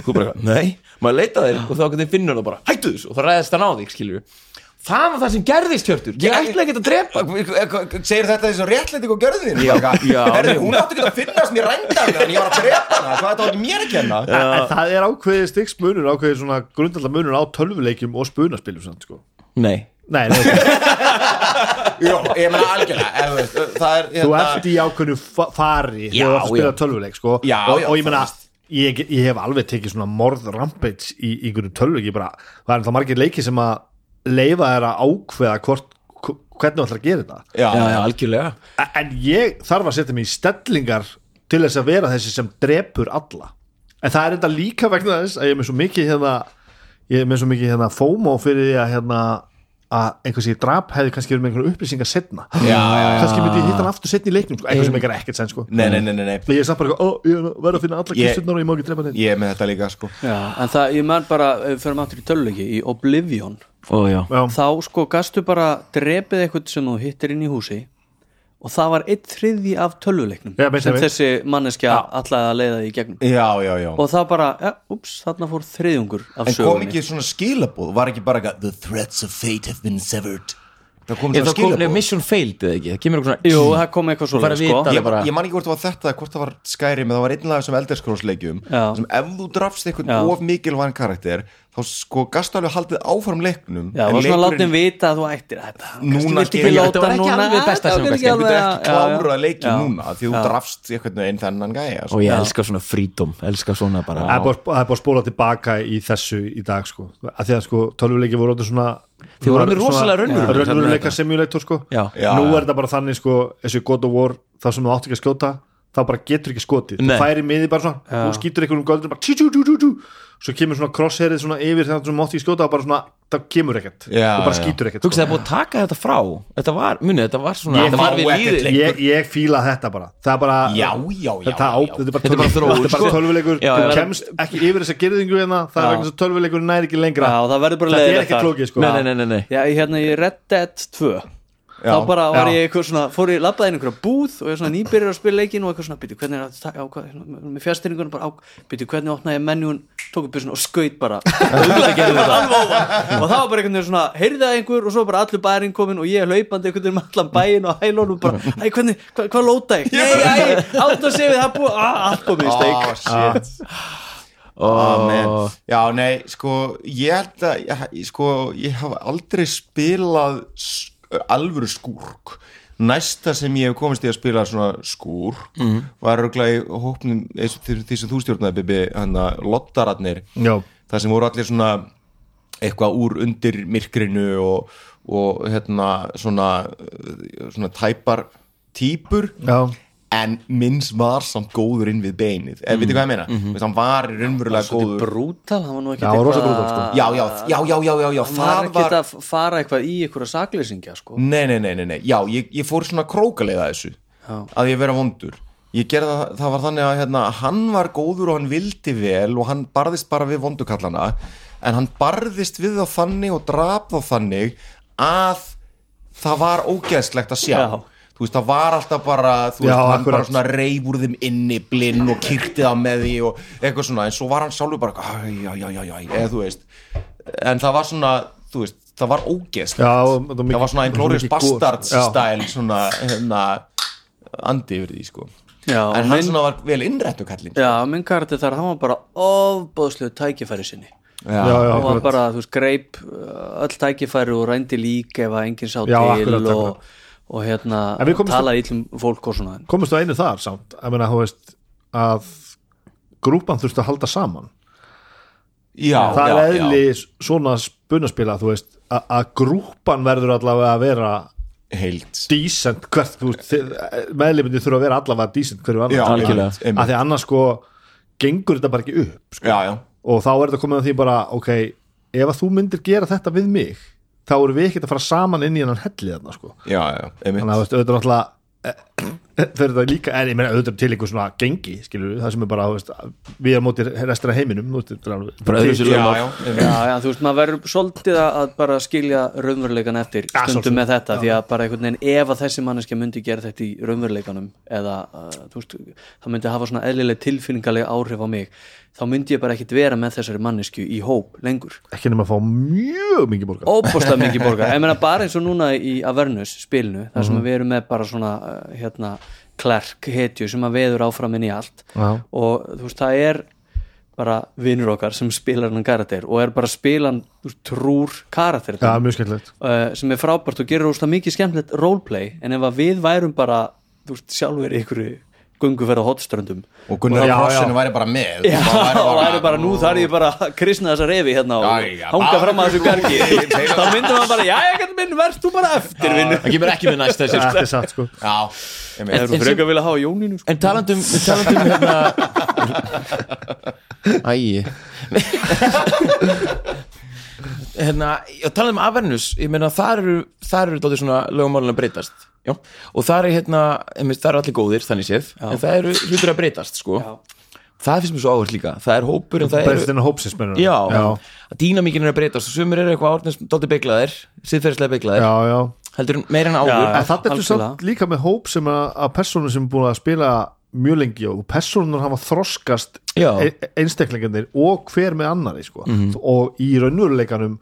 og þú bara, nei, maður leitar að þér og þá finnur hann bara, hættu þessu og þá ræðist hann á þig, skilur það var það sem gerðist hjörtur, ég ætla ekki að drepa. Segir þetta þessu réttlæting og mjög. Hún átti ekki að finnast mér rænda en ég var að drepa hana. Hvað þetta ekki mér að kenna? En, en það er ákveðið stigsmunur ákveðið svona grundallar munur á tölvuleikjum og spunaspilum samt, sko. Nei, nei, nei, Jó, ég meina algjörlega ef þú veist, Það er þú hérna- ert í ákveðinu fa- fari þegar þú spila tölvuleik sko. Já, og, já, og ég meina það ég, ég hef alveg tekið svona morð rampage í í einhverju tölvuleik ég bara, það er það margir leiki sem að leifa að ákveða hvort, hvernig þú ætlar að gera þetta. Já, já, já, algjörlega. En ég þarf að setja mig í stellingar til þess að vera þessi sem drepur alla. En það er þetta líka vegna þess að ég er með svo mikið hérna ég er með svo mikið hérna FOMO fyrir því að hérna að einhvers ég drap hefði kannski verið með einhverjum upplýsingar setna já, já. kannski myndi ég hitta hann aftur setna í leiknum sko, eitthvað sem er ekkert sen sko Nei, nei, nei, nei, nei. ég er samt bara, ó, ég er að finna alla kisturnar og ég má ekki drepa þeim Ég er með þetta líka sko Já, en það, ég man bara, förum aftur í töluleiki í Oblivion, Ó, já. Já. þá sko gastu bara drepið eitthvað sem þú hittir inn í húsi og það var eitt þriði af tölvuleiknum Já, sem beint. þessi manneskja allaði að leiða í gegnum. Já, já, já. Og það bara, ja, ups, þarna fór þriðjungur af En kom sögunni. ekki svona skilabóð Var ekki bara eitthvað The threads of fate have been severed Það kom svona kom, skilabóð mission failed eða ekki, það kemur eitthvað svona Jú, það kom eitthvað svo Bara sko. vita- ég, ég man ekki hvort það var þetta eða hvort það var Skyrim eða það var einlega þessum elderskrósleikjum sem ef þú drafst Já. of mikilvæðan karakter þá sko gastu alveg haldið áfram leiknum Já, en var svona leikurinn- látið vita að þú ættir þetta. Núna Kannski Já, láta þetta var ekki alveg besta þetta sem var þú getur alveg- ekki klárað leikin Já. núna því þú drafst einhvern veginn þennan gæja og sko. ég elska svona freedom, elska svona bara það er búið að- það að spóla tilbaka í þessu í dag sko, að því að sko tölvuleiki voru orðið svona Þið voru svona- rosalega raunveruleika simulator sko. Nú er þetta bara þannig sko þessu God of War, það sem þú átt ekki að skjóta þá bara getur ekki skotið, Nei. þú færi miði bara svona, þú skýtur einhverjum göldur bara tí, tí, tí, tí, tí, svo kemur svona crosshairið svona yfir þegar þú mátt ekki skjóta og bara svona, það kemur ekkert. Já, þú bara já. skýtur ekkert Hugsa, sko. það er búið að taka þetta frá. Þetta var, muni, þetta var svona Ég Þetta var ég, ég fíla þetta bara. Það er bara Já, já, já, þetta, á, já. þetta er bara, Þetta er bara sko. tölvuleikur. Já, þú kemst ekki yfir þessa gerðingu hérna það er vegna þess að tölvuleikur næri ekki lengra. Já, það verður bara þetta er ekki klókið sko Já, ég í Red Dead 2 Já, þá bara var ég eitthvað svona fór ég labbaði inn einhverja búð og ég svona nýbyrjar að spila leikin og eitthvað svona byrju hvernig er að taka á hvað með fjastýringunum bara á byrju hvernig opnaði menjún tók upp byrjun og skaut bara. Og það var bara einhvern veginn svona heyrði það einhver og svo bara allur bærin komin og ég hlaupandi einhvern veginn með allan bæin og hælónum bara æ hvernig hvað, hvað lóta ég? Nei æ átt að segja við það búið ah, allt komið í steik. Oh. Já, nei, sko ég held að, sko ég hafa aldrei spilað alvöru skúrk næsta sem ég hef komist í að spila svona skúr mm. var örgulega í hópnum eins og því, sem þú stjórnaði Bibi, hann að lottararnir það sem voru allir svona eitthvað úr undir myrkrinu og, og hérna svona, svona tæpar típur Já. En minns var samt góður inn við beinið eða veitir hvað ég meina, mm -hmm. hann var raunverulega góður brútal, það var nú ekki Já, brútal, sko. já, já, já, já, já, já, já hann var það ekki var, að fara eitthvað í einhverja sakleysingja sko nei, nei, nei, nei, nei já, ég, ég fór svona krókaleiða þessu Já. að ég vera vondur ég gerði það, það var þannig að hérna, hann var góður og hann vildi vel og hann barðist bara við vondukallana en hann barðist við þá þannig og drap þá þannig að það var ógeðslegt að sjá Já. Þú veist, það var alltaf bara þú Já, veist, hann bara svona reif úr þeim inni blinn og kyrti það með því og eitthvað svona, en svo var hann sjálfur bara já, já, já, já, eða þú veist en það var svona, þú veist, það var ógeðslegt Já, það var svona gos. Bastards Já. stæl svona, hérna andi yfir því, sko Já, en hann minn- svona var vel innrættu kallinn Já, minn karti þar, hann var bara ofbóðslega tækifæri sinni Já, já, hann var akkurat. bara, þú veist, greip uh, öll tækifæri og rændi lík ef að enginn sá Já, til akkurat, og, akkurat. Og hérna talaði ítlum fólk og svona komist þú einu þar samt meina, veist að grúpan þurfti að halda saman já, það já, er eðli svona spunaspila þú veist, að- grúpan verður allavega að vera heild decent meðlefindi þurfa að vera allavega decent hverju Já, annar algjörlega. einmitt, einmitt. að því annars sko gengur þetta bara ekki upp sko. já, já, og þá er þetta komið að því bara ok, ef að þú myndir gera þetta við mig þá erum við ekkert að fara saman inn í hennan helli þarna sko. Já, já, þannig að auðvitað náttúrulega fyrir þetta líka, en ég meina auðvitað til einhver svona gengi, skilur við, það sem er bara veist, við erum mótir restina af heiminum veist, Bara öðruvísi já, já. Já, þú veist, maður verður svolítið að að bara skilja raunveruleikan eftir Ja, stundum með þetta, því að bara einhvern veginn ef að þessi manneskja myndi gera þetta í raunveruleikanum eða, uh, þú veist, það myndi hafa svona eðlileg tilfinningaleg áhrif á mig þá myndi ég bara ekkit vera með þessari manneskju í hóp lengur. Ekki nema að fá mjög mikið borga óbúslega mikið borgar ég meina bara eins og núna í Avernus spilinu þar sem við erum með bara svona uh, hérna klerk hetju sem að veður áfram inn í allt. Já. og þú veist það er bara vinnur okkar sem spilar hann karakter og er bara að spila hann þú veist, trúr karakter skemmtilegt. Uh, sem er frábært og gerir óslega mikið skemmtilegt roleplay en ef að við værum bara veist sjálfur ykkur gunguferð á hotströndum. Og Gunnar já. væri bara með. Já, Það væri og væri bara nú þar ég bara að krisna þessa refi hérna og Já, já, hanga bara- fram að þessu gargi. Þá myndum maður bara, já, ég gæti minn, verð þú bara eftir vinnu það kemur ekki með næst þessi Þetta er satt sko. Ef þú En hafa Jónínu sko. En talandum, talandum hérna Æi. Hérna, talandum um Avernus ég meina þar eru, þar eru dóttir svona lögumálun að breytast já. og þar er hérna, einmitt, þar eru allir góðir þannig séð, en það eru hlutur að breytast sko. það finnst mér svo áherslu líka það er hópur en það Breytist eru inn á hópsins mennur já, að dýnamíkin er að breytast og sumir eru eitthvað árnins dóttir beiglaðir siðferðislega beiglaðir, já, já heldur meira en áður Já. En þetta er samt líka með hóp sem að, að persónur sem er búin að spila mjög lengi og persónur hafa þroskast Já. e einstaklingarnir og hver með annari sko. og í raunveruleikanum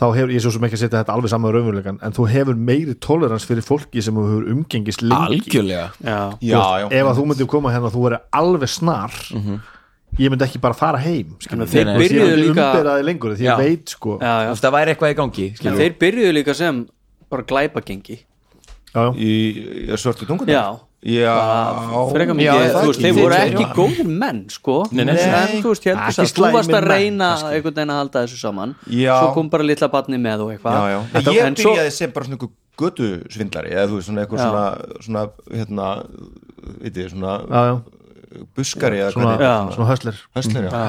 þá hefur, ég svo sem ekki að setja þetta alveg saman með raunveruleikan, en þú hefur meiri tolerans fyrir fólki sem þú hefur umgengist lengi algjörlega. Já, já, já, ef að þú myndir koma hérna og þú verður alveg snar ég myndi ekki bara fara heim þeir ég byrjuðu líka lengur því Já. ég veit sko. Já, já. Þú veist, það væri eitthvað í gangi þeir byrjuðu líka sem bara glæpagengi. já, já. í, í svörtu tungun já, já, frekar Já, ekki. þeir voru ekki já. góðir menn sko, Nei, nei, en þú veist, heldur að þú varst að reyna einhvern veginn að halda þessu saman Já. svo kom bara litla batni með og eitthvað já, já. Ég byrjaði sem bara svona einhver götu svindlari eða þú veist svona eitthvað Já. svona, svona hérna, veit ég, svona já, já. buskari eða Svona, hvernig svona hösler höstlir, já.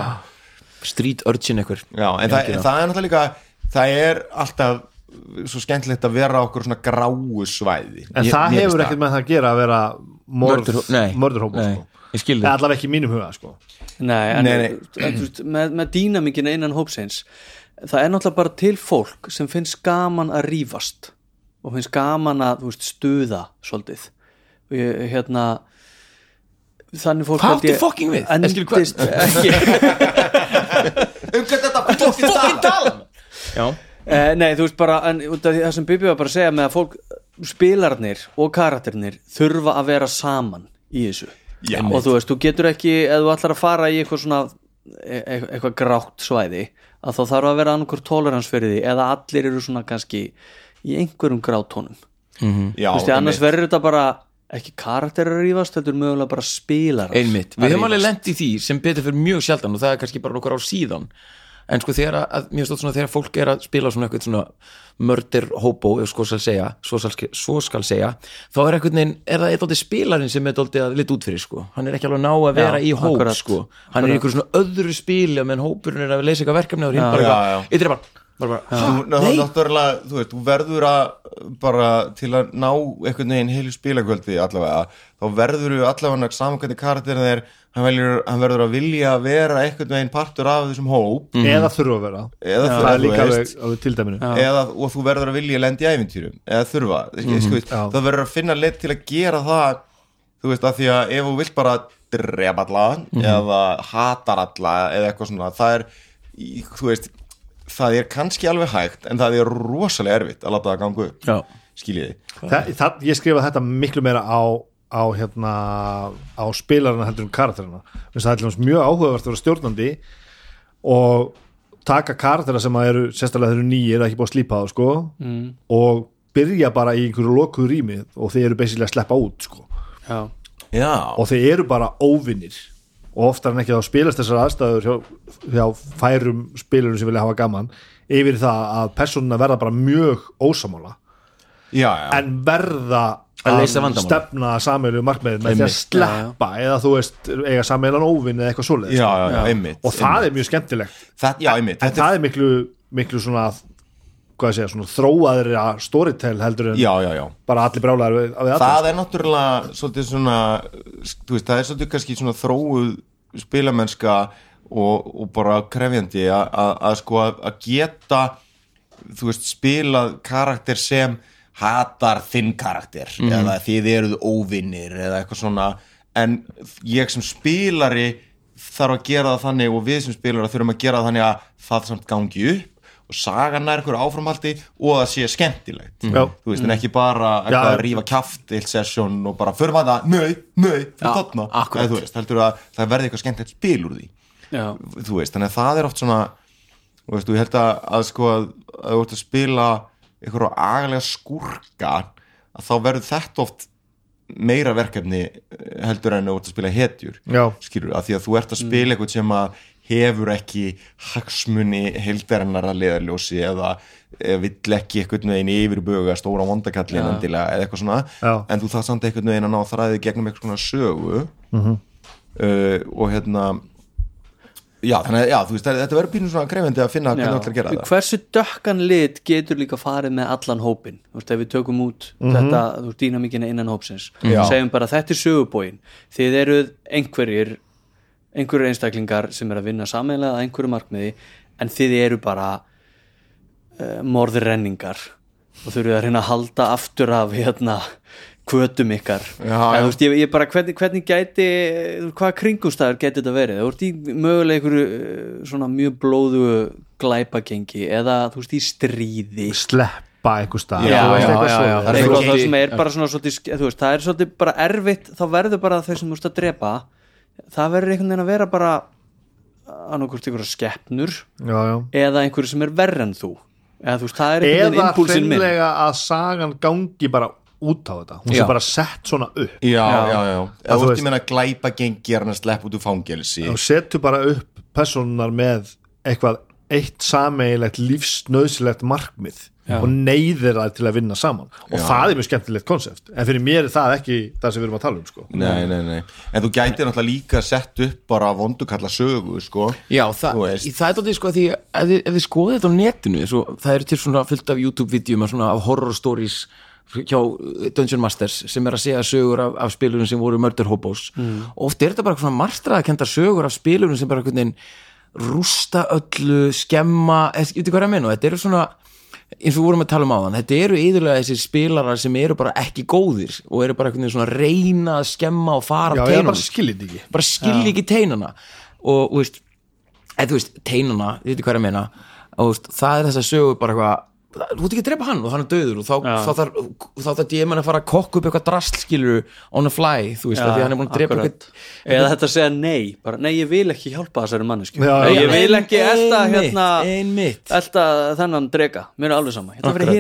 street urchin eitthvað já, en það, það er náttúrulega líka það er alltaf svo skemmtilegt að vera á okkur svona gráu svæði. En Mér- það mér hefur ekkert með það að gera að vera mörðurhópa sko. ég skil Eða þig allavega ekki í mínum huga sko. Nei, en Nei, nei. En, þú veist, með, með dýnamikina innan hópsins það er náttúrulega bara til fólk sem finnst gaman að rífast og finnst gaman að veist, stuða svolítið. Og ég, hérna þannig fólk Hvað held áttu ég fucking við? En skilur hvað- endist ekki. Um hvað þetta fokkin tala já, Eh, nei, þú veist bara, en það sem Bibi var bara að segja með að fólk, spilarnir og karakternir þurfa að vera saman í þessu. Já. og þú veist, þú getur ekki, ef þú ætlar að fara í eitthvað svona e e eitthvað grátt svæði, að þá þarf að vera annarkur tolerans fyrir því, eða allir eru svona kannski í einhverjum grátónum já, þú veist, annars verður þetta bara ekki karakterar að rífast, þetta er mögulega bara spilar einmitt, við höfum alveg lent í því sem betur fyrir mjög sjaldan og það er kannski bara nokkur ár síðan en sko þegar að, mér stótt svona þegar fólk er að spila svona eitthvað svona mörder hobo, ef sko skal segja svo skal, svo skal segja, þá er eitthvað neginn, er það eitthvað spilarinn sem er dóldi að lita út fyrir sko, hann er ekki alveg að ná að vera Já, í hóp akkurat. sko, hann er í einhverju svona öðru spili meðan hópurinn er að leysa eitthvað verkefni og hinn bara, eitthvað, eitthvað bara, þú, ná, náttúrulega, þú veist, þú verður að bara til að ná einhvern veginn heilu spilakvöldi allavega þá verður þú allavega saman hvernig karakterin er hann, veljur, hann verður að vilja vera einhvern veginn partur af þessum hóp. Eða þurfa að vera. Eða það þú er líka veist, eða, og þú verður að vilja lendi í æfintýrum eða þurfa, mm -hmm. Já. það verður að finna leitt til að gera það þú veist, að því að ef þú vilt bara drepa alla eða hatar alla eða eitthvað svona, það er þú veist, það er kannski alveg hægt en það er rosalega erfitt að láta það ganga upp já, skiljiði. Það, það, ég skrifa þetta miklu meira á á hérna á spilarana heldur um karakterina það er mjög áhugavert að vera stjórnandi og taka karaktera sem að eru sérstaklega þeir eru nýjir, ekki búið að slípa þá sko mm. og byrja bara í einhverju lokuðu rými og þeir eru basically að sleppa út sko. Já, já, og þeir eru bara óvinnir og oftar en ekki þá spilast þessar aðstæður hjá, hjá færum spilurum sem vilja hafa gaman yfir það að persónuna verða bara mjög ósamála já, já, en verða Að vandamálið. stefna sameilu markmiðið með því að Einmitt. sleppa eða þú veist, eiga sameilan óvinn eða eitthvað já, já, já, einmitt og það er mjög skemmtilegt. Það, já, einmitt. En þetta það er miklu, miklu svona hvað segja, svona þróaðri að storytell heldur en já, já, já. bara allir brálaðar við, við allir það er náttúrulega svolítið svona þú veist, það er svolítið kannski svona þróuð spilamennska og, og bara krefjandi að- sko að, geta þú veist, spilað karakter sem hatar þinn karakter eða þið eruð óvinnir eða eitthvað svona. En ég sem spilari þarf að gera það þannig og við sem spilari þurfum að gera það þannig að það samt gangi upp og sagan nær ykkur áframhaldi og það sé skemmtilegt Já. þú veist, en ekki bara eitthvað Já. að rífa kjaft eitt sesjón og bara förum að það, nei, nei, fyrir. Eða, þú veist, heldur að það verði eitthvað skemmtilegt spil úr því já, þú veist, þannig að það er oft svona þú veist, þú held að, að sko að, þú ert að spila eitthvað agalega skúrka að þá verður þetta oft meira verkefni eh, heldur en þú ert að spila hetjur Já. skilur, að því að þú ert að spila eitthvað sem að hefur ekki hagsmuni heildarinnar að leiðarljósi eða eða vill ekki eitthvað veginn yfirböga stóra vondakallin eða eitthvað svona Já. en þú það samt eitthvað veginn að ná þræði gegnum eitthvað svona sögu Mhm. uh, og hérna já, þannig að já, þú veist, þetta verður pínu svona krefindi að finna hvernig já. ætlar að gera það hversu dökkan lit getur líka farið með allan hópin þú veist, ef við tökum út Mhm. þetta, þú veist, dýnamíkina innan hópsins Já. segjum bara þetta er sögubóin þið eruð einhverjir einhverjir einstaklingar sem er að vinna sameinlega að einhverju markmiði en þið eru bara uh, morðrenningar og þurfið að reyna að halda aftur af hérna kvötum ykkar. Já, en, veist, ég, ég bara hvernig, hvernig gæti hvað kringumstæður gæti þetta verið? Þú veist í mögulega einhverju eh, svona mjög blóðu glæpagengi eða þú veist í stríði. Sleppa einhver stað. Það er bara svona svolítið, veist, það er svolítið bara erfitt þá verður bara þau sem þú veist að drepa það verður einhvern veginn að vera bara annarkvort einhverja skeppnur já, já. eða einhverju sem er verri en þú. Eða þú veist, það er einhvern veginn eða impulsin minn. hreinlega að sagan gangi bara út á þetta. Hún sé bara sett svona upp. Já, já, já, já. þú þú veist- ég meina glæpa gengi er hann að sleppa út úr fangelsi. Og setur bara upp personar með eitthvað eitt sameigilegt lífsnöðsilegt markmið og neyðir það til að vinna saman. Og það er mjög skemmtilegt konsept. En fyrir mér er það ekki það sem við erum að tala um sko. nei, nei, nei, en þú gætir náttúrulega líka sett upp bara vondukalla sögu, sko. Já, það, það er þetta sko að því ef þið, ef þið skoðið þetta á netinu svo, það eru til svona fullt af YouTube-vídeum svona af horror stories hjá Dungeon Masters sem er að segja sögur af, af spilurum sem voru murder hobos. Mm. og oft er þetta bara svona marstraðakenda sögur af spilurum sem bara rústa öllu, skemma ég veit hvað ég að menna, þetta eru svona eins og við vorum að tala um áðan, þetta eru yðurlega þessi spilarar sem eru bara ekki góðir og eru bara einhvern veginn svona að reyna að skemma og fara já, af ég teinunum. bara skiljið ekki. Bara skilja ekki teinana og þú veist, eða þú veist teinana, þið veitir hvað ég meina. Og þú veist, það er þess að sögu bara eitthvað þú ert ekki að drepa hann og hann er döður og þá, þá þarf þá þarf DM að fara að kokka upp eitthvað drasl skilur on the fly, þú veist, af því hann er búin að drepa eitthvað eða þetta að segja nei bara, nei, ég vil ekki hjálpa þessari mannesku Já, Nei, já. ég vil ekki elta Einmitt, hérna einmitt. elta þennan drega, mér er alveg sama. Ég ætla að vera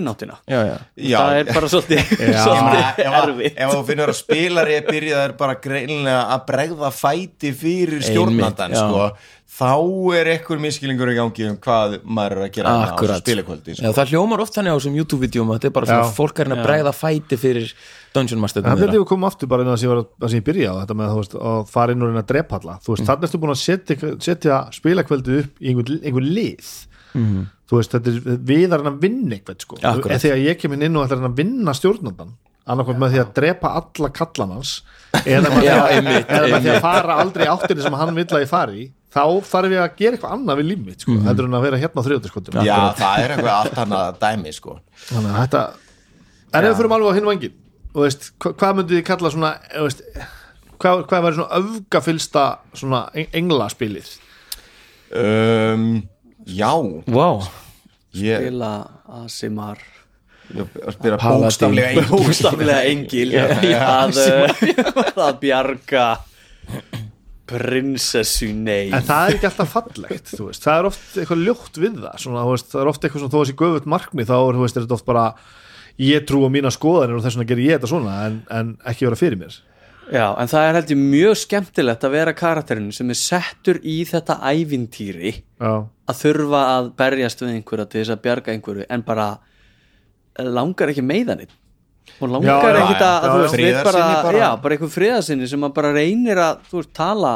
já. Já. það er bara svolítið, Ég svolítið ef, að- erfitt. ef þú finnur að spilari er byrjaðar bara greinlega að bregða fæti fyrir stjórnandan sko, þá er ekkur miskilingur í gangi um hvað maður er að gera á Akkurat. þessu spilikvöldi sko. Já, það hljómar oft þannig á þessum YouTube-vídeum þetta er bara svona fólk er að bregða fæti fyrir Dungeon Master Það held ég að koma aftur bara inn á það sem ég, var, að- það sem ég byrja á þetta með veist, að fara inn og reyna að drepa alla. Þú veist, þannig ertu búin að setja, setja spilakveldið upp í einhver, einhver lið. Þú veist, þetta er við að vinna eitthvað sko, þegar ég kem inn og ætla að vinna stjórnandan annarkvæmt með því að drepa alla kallan hans eða með, því að, því fara aldrei áttinni sem hann vill að ég fari í þá þarf ég að gera eitthvað annað við líf mitt sko, heldur en að vera hérna á þriðutaskotum já, það er eitthvað allt annað dæmi sko. þannig að þetta en ef við fyrir alveg á hinn vangin og veist, hva, hvað myndið þið kalla svona þú veist, hvað, hvað væri svona öfgafylsta svona eng- englaspilið? Um, já. Wow. ég, spila Asimar spila bókstaflega engin bókstaflega engil. Að, að bjarga prinsessu nei en það er ekki alltaf fallegt þú veist, það er oft eitthvað ljótt við það svona, þú veist, það er oft eitthvað svona þó að sé göfut markmið þá er, þú veist, er þetta oft bara ég trú á mína skoðanir og þess vegna gerir ég þetta svona en, en ekki vera fyrir mér. Já, en það er held ég mjög skemmtilegt að vera karakterinn sem er settur í þetta ævintýri já, að þurfa að berjast við einhverja til þess að bjarga einhverju en bara langar ekki meiðaninn og langar ekkit að, já, að þú já. veist, við bara, bara. já, bara einhver friðarsinni sem að bara reynir að, þú veist, tala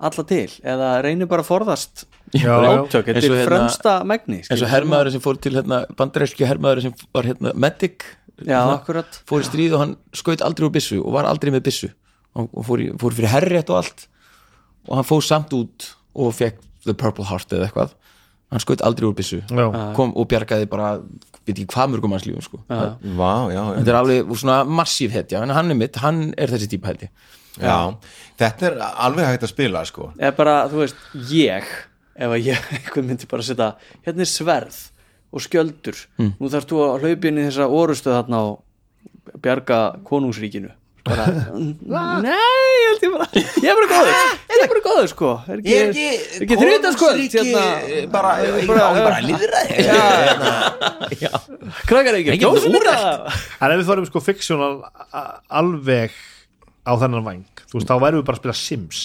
alla til, eða reynir bara að forðast átök, þetta og er hérna- fremsta megni eins og skilur. hermaður sem fór til hérna, bandaræski hermaður sem var hérna medic Já, hérna, fór í stríð og hann skaut aldrei úr byssu og var aldrei með byssu og, og fór, í, fór fyrir herrétt og allt og hann fór samt út og fekk the purple heart eða eitthvað hann skaut aldrei úr byssu. Já. kom og bjargaði bara veit ekki hvað mörgum hans lífum sko. Vá, já, þetta er alveg svona massív hetja en hann er mitt, hann er þessi típa held ég. Já. Þetta er alveg hægt að spila sko. Eða bara, þú veist, ég ef að ég, einhvern myndi bara setja hérna er sverð og skjöldur. Hmm. nú þarfst þú að hlaupa inn í þessa orustu þarna og bjarga konungsríkinu bara, nei, ég held ég bara ég er bara góður, ég er bara góður sko. Er ekki, er ekki þriðdagsköld hérna, bara, bara, bara líðræði krakkar ekki, úrelt. þetta? En ef við förum sko fiksjónal alveg á þennan væng þú veist, þá værum við bara að spila Sims.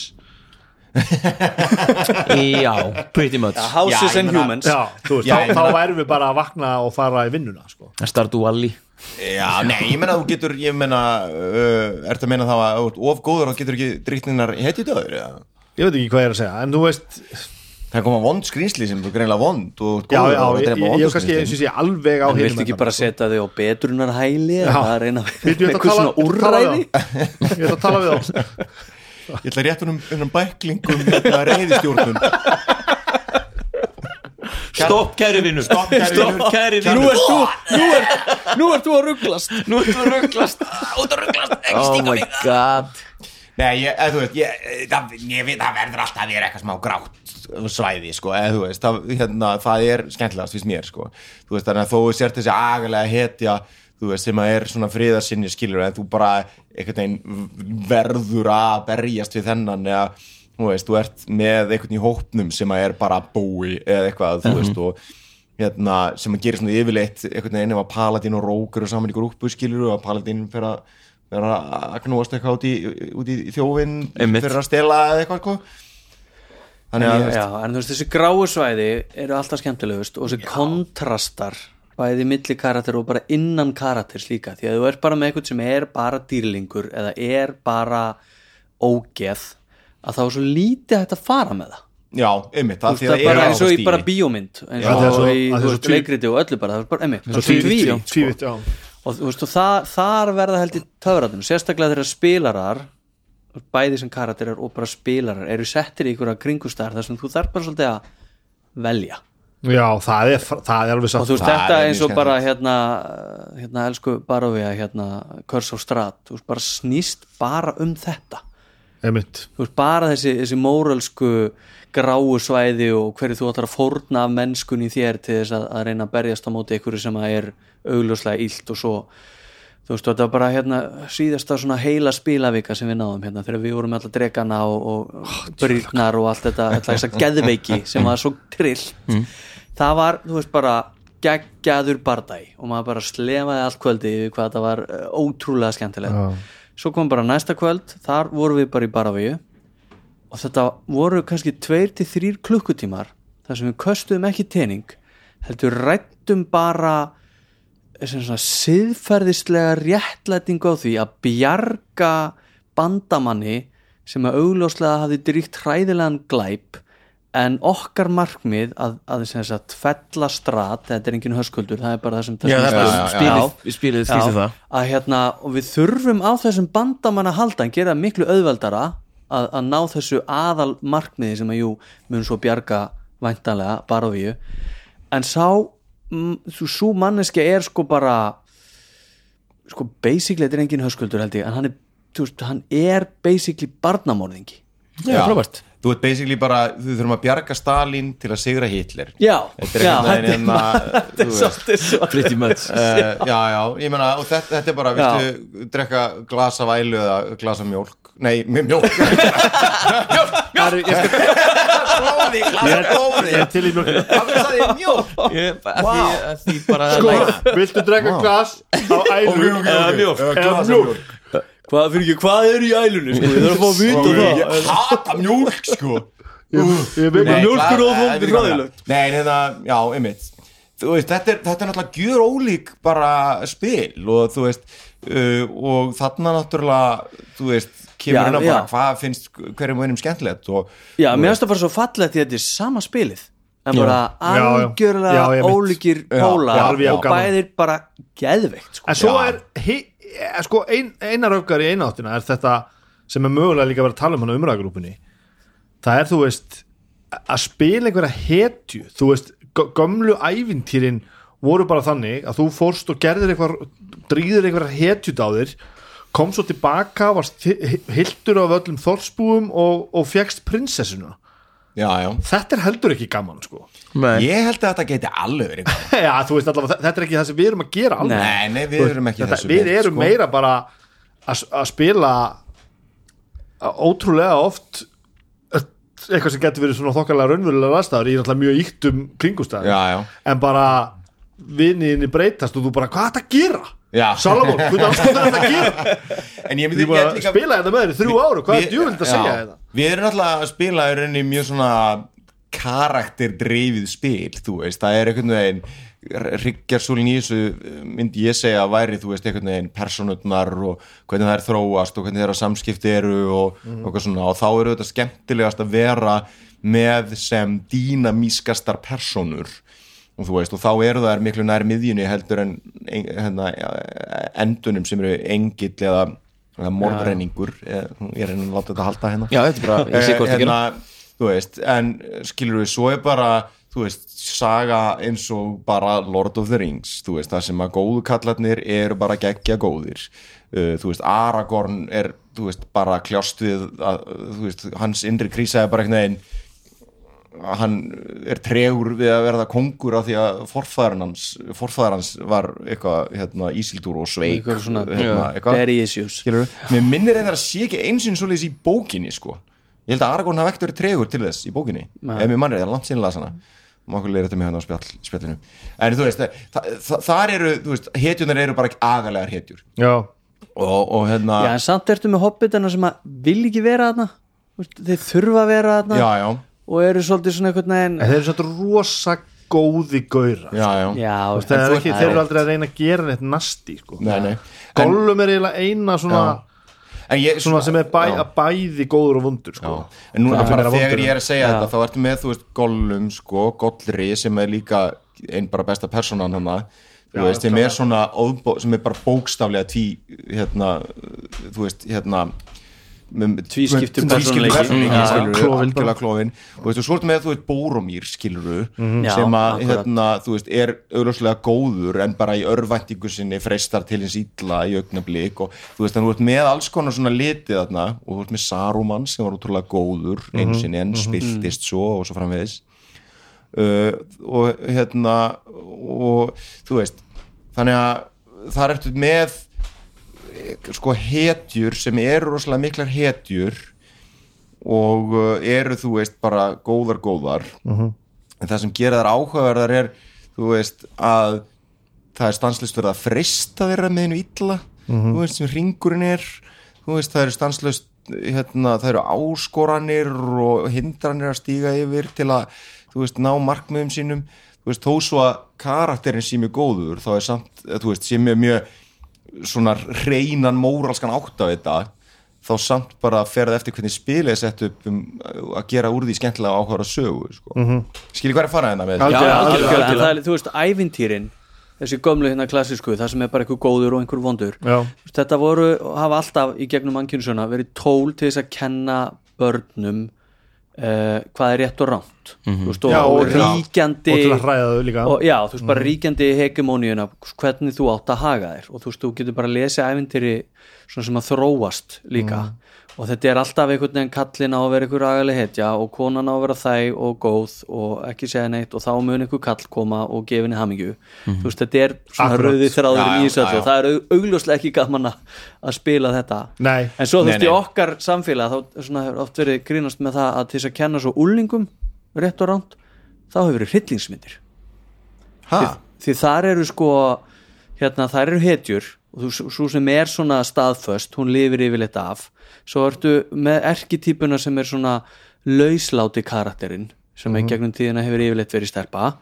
Já, pretty much. Houses Já, ég and humans. Já, þú veist, Já, þá, ég værum við bara að vakna og fara í vinnuna sko. Stardew Valley Já, nei, ég meina þú getur, ég meina uh, Ertu að meina þá að þú ert of góður og getur ekki drittninnar hetjudöður eða? Ég veit ekki hvað ég er að segja En þú veist, Það koma vond skrýnsli sem er greinlega vond og þú ert já, góður já, og ég, drepa ég, vondu ég kannski og skrýmslin. sé alveg á en hinum viltu ekki endanum, bara sko. setja þig á betrunarhæli Já. eða að reyna Ég að eitthvað svona ég ætla að tala úrræði. Ég ætla að tala við þá Ég ætla rétt húnum um bæklingum hérna reyðistjórnun Stopp kæri vinnur Stopp, kæri kæri nú vinnur ert þú, nú ert, nú ert þú að rugglast. Nú ertu að rugglast. Út að rugglast Oh my god. Nei, ég, þú veist, ég, það, ég veit það verður alltaf að vera eitthvað smá grátt svæði, sko, eða þú veist það, hérna, það er skemmtilegast fyrst mér, sko. Þú veist, þannig að þó þú sért þessi agalega hetja þú veist, sem að er svona friðarsinni skilur, en þú bara einhvern veginn verður að berjast við þennan, eða, þú veist, þú ert með einhvern í hópnum sem að er bara búi, eða eitthvað, þú veist, og hérna, sem að gera svona yfirleitt einhvern veginn ef að Paladin og Rókur og saman í grúpu skilur og að Paladin fyrir að vera að knúast eitthvað út í, út í þjófinn fyrir að stela eða eitthvað sko. þannig að já, en þú veist þessi gráu svæði eru alltaf skemmtilegust og þessi kontrastar bæði milli karakter og bara innan karakters líka því að þú ert bara með eitthvað sem er bara dýrlingur eða er bara ógeð að þá er svo lítið hægt að fara með það. Já, einmitt, það því það að er bara á eins og í bara bíómynd eins það er og svo- í það er svo leikriti og öllu bara það er bara, einmitt, bara Tví- tvívítt, sko. tvívítt, já. og þú veist og það, þar verða held í töfratinu sérstaklega þegar spilarar bæði sem karakterar og bara spilarar eru settir í einhverja kringustar þar sem þú þarf bara svolítið að velja. Já, það er, það er alveg og satt þú veist Það þetta er eins og bara hérna, hérna elsku Barovia hérna Curse of Strat þú veist bara snýst bara um þetta veist bara þessi, þessi móralsku gráu svæði og hverju þú ætlar að fórna af mennskunni í þér til þess að, að reyna að berjast á móti einhverju sem er augljóslega illt og svo þú veist þetta var bara hérna síðasta svona heila spílavika sem við náðum hérna þegar við vorum alla dregana og, og brýrnar og allt þetta, þetta þess að geðveiki sem var svo trill það var, þú veist bara geggjaður bardæ og maður bara slefaði allt kvöldi yfir hvað þetta var uh, ótrúlega skemmtilegt svo kom bara næsta kvöld þar vorum við bara í Baravíu og þetta voru kannski tveir til þrýr klukkutímar þar sem við köstuðum ekki tening heldur rættum bara svona siðferðislega réttlætingu á því að bjarga bandamanni sem að augljóslega hafði dríkt hræðilegan glæp en okkar markmið að, að sem sagt fella strat, þetta er engin höskuldur það er bara það sem Já, það bara Já, já, spilið, spilið snýstu það. Að hérna, og við þurfum á þessum bandamann að halda en gera miklu auðveldara að, að ná þessu aðal markmiði sem að jú mun svo bjarga væntanlega bara við en sá svo manneski er sko bara sko basically þetta er engin höskuldur held ég en hann er, veist, hann er basically barnamorðingi. Já, frábært þú ert basically bara, þú þurfum að bjarga Stalin til að sigra Hitler. Já, þetta er já, hérna, þetta þú er veist. svolítið svo. Pretty much. Uh, já, já, ég meina og þetta, þetta er bara, Já. viltu drekka glas af ælu eða glas af mjólk? Nei, með mjólk. Ari, ég, skal, blóði, glas ég, af er, blóði ég er til í mjölkina hvað er það mjólk? Ég- að því, að því bara Sko, viltu drekka glas á ælu Eða mjólk hvað, fyrir ekki, hvað er í ælunni sko, ég þarf að fá að vita það. Ég hata mjólk sko. Ég, veit að mjólkur og við er erum hræðilegt. Nei, en þetta, já, einmitt. Þú veist, þetta er, þetta er náttúrulega gjör ólík bara spil og þú veist uh, og þarna náttúrulega þú veist, kemur á bara já. hvað finnst hverjum einum skemmtilegt og Já, mér finnst það bara svo fallegt því að þetta er sama spilið. En bara algjörlega ólíkir alveg og bæðir bara geðveikt sko. en svo Já. er hi, eh, sko, ein, einar öfgar í eináttina er þetta sem er mögulega líka að vera að tala um hann umræðagrúpunni það er þú veist að spila einhverja hetju. Þú veist, gö- gömlu ævintýrin voru bara þannig að þú fórst og gerðir eitthvað, drýðir einhverja hetjut á þér kom svo tilbaka varst hi- hildur af öllum þorspúum og, og fegst prinsessuna já, já, þetta er heldur ekki gaman sko ég held að þetta geti alveg verið gaman. já, þú veist allavega, þetta er ekki það sem við erum að gera alveg nei, nei, við erum ekki þetta, þessu við erum sko. meira bara að að spila að ótrúlega oft öll- eitthvað sem getur verið svona þokkalega raunverulega aðstæður í náttúrulega mjög íttum kringustæður Já, já. en bara vinniðinni breytast og þú bara, hvað er þetta að gera? Já. Salomon, hvað er þetta að gera? en ég myndi bara ég líka spila þetta með þér í þrjú áru, hvað er djúvild að segja þetta? Við erum náttúrulega að spila í rauninni mjög svona karakterdreifið spil, þú veist, það er einhvern veginn ryggjarsúlin í þessu myndi ég segja að væri, þú veist, einhvern veginn personutnar og hvernig það er þróast og hvernig þeirra samskipti eru og, Mhm. og, eitthvað svona, og þá eru þetta skemmtilegast að vera með sem dýnamískastar personur og þú veist, og þá eru það miklu nær miðjunni heldur en hérna, endunum sem eru engill eða, eða morðrenningur. Ég er enn að láta þetta halda hérna. Já, þetta er bara, ég sé hvort Eh, hérna, þú veist, en skilur við svo er bara, þú veist, saga eins og bara Lord of the Rings þú veist, það sem að góðu kallarnir eru bara geggja góðir. Uh, þú veist, Aragorn er, þú veist, bara kljást við að, þú veist, hans innri krísa er bara einhvern veginn hann er tregur við að verða kongur af því að forfæðarinn hans, forfæðar hans var eitthvað, hérna, Ísildur og Sveik Eitthvað svona- hérna, mér minnir einhver að sé ekki eins og svoleiðis í bókinni sko. Ég held að Aragorn hafi ekkert verið tregur til þess í bókinni Nei. ef mér mannir, það er langt sínlega sana má okkur leira þetta með hann á spjall, spjallinu. En þú veist, það, það, þar eru þú veist, hetjunar eru bara agalegar hetjur. Já, og, og hérna Já, en samt ertu með hobbitana sem að vil ekki vera þarna. Þú veist, þeir þurfa að vera þarna. Já, já, og eru svolítið svona einhvern veginn en þeir eru svolítið rosa góði gauðra já, já. Já, Þú veist, þeir, eru þú- ekki, þeir eru aldrei að reyna að gera neitt nasti sko. Nei, nei. Gollum er eiginlega eina svona, en ég, svona sem er bæ, að bæði góður og vundur sko. En núna bara þegar ég er að segja Já. þetta þá ertu með, þú veist, Gollum sko, Gollri sem er líka einn bara besta personan hana þú Já, veist, sem er svona sem er bara bókstaflega tví hérna, þú veist, hérna Tvískiptur algjörlega klófin og þú veist, svo ertu með, þú veist, Bóromír skiluru, Já, sem að hérna, þú veist, er augljóslega góður en bara í örvæntingu sinni freistar til hins illa í augnablík og þú veist, en þú ert með alls konar svona litið þarna og þú ert með Saruman sem var útrúlega góður einu sinni en spiltist svo og svo framvegis. Uh, og hérna og þú veist þannig að þar ertu með sko hetjur sem eru rosalega miklar hetjur og uh, eru þú veist bara góðar góðar. En það sem gera þær áhugaverðar er þú veist að það er stanslust verið að frista þeirra með einu illa þú veist sem ringurinn er. Þú veist það eru stanslust hérna, það eru áskoranir og hindranir að stíga yfir til að þú veist ná markmiðum sínum. Þú veist þó svo að karakterin sé mjög góður þá er samt, eh, þú veist, sé mjög mjög svona reynan móralskan átt á þetta þá samt bara ferð eftir hvernig spilið er sett upp um að gera úr því skemmtilega áhugaður sögu sko. mm -hmm. skiljið hvað er að fara hérna með Algjörlega, Já, algjörlega, en það er, þú veist, ævintýrin þessi gömlu hérna klassísku, það sem er bara einhver góður og einhver vondur Já. Þetta voru, hafa alltaf í gegnum mannkynnsuna verið tól til þess að kenna börnum uh, hvað er rétt og ránt þú veist, og, Já, og ríkjandi og og, já, þú veist, bara ríkjandi hegemóníuna hvernig þú átt að haga þér. Og þú veist, þú getur bara að lesa ævintýri svona sem að þróast líka og þetta er alltaf einhvern veginn kallin á að vera einhver agaleg hetja og konan á að vera þæg og góð og ekki segja neitt og þá mun einhver kall koma og gefa henni hamingju. Þú veist, þetta er svona rauði þráður í þessu já, öllu já. og það er au- augljóslega ekki gaman að spila þetta. Nei. en svo þú veist, í okkar samfélag þá er svona, hefur oft verið grínast með það að til þess að kenna svo úlningum rétt og ránt þá hefur verið hryllingsmyndir. Ha? því þar eru sko hérna þar eru hetjur og þú, svo sem er svona staðföst hún lifir yfirleitt af svo ertu með erkitýpuna sem er svona lausláti karakterinn sem Mhm. í gegnum tíðina hefur yfirleitt verið stelpa.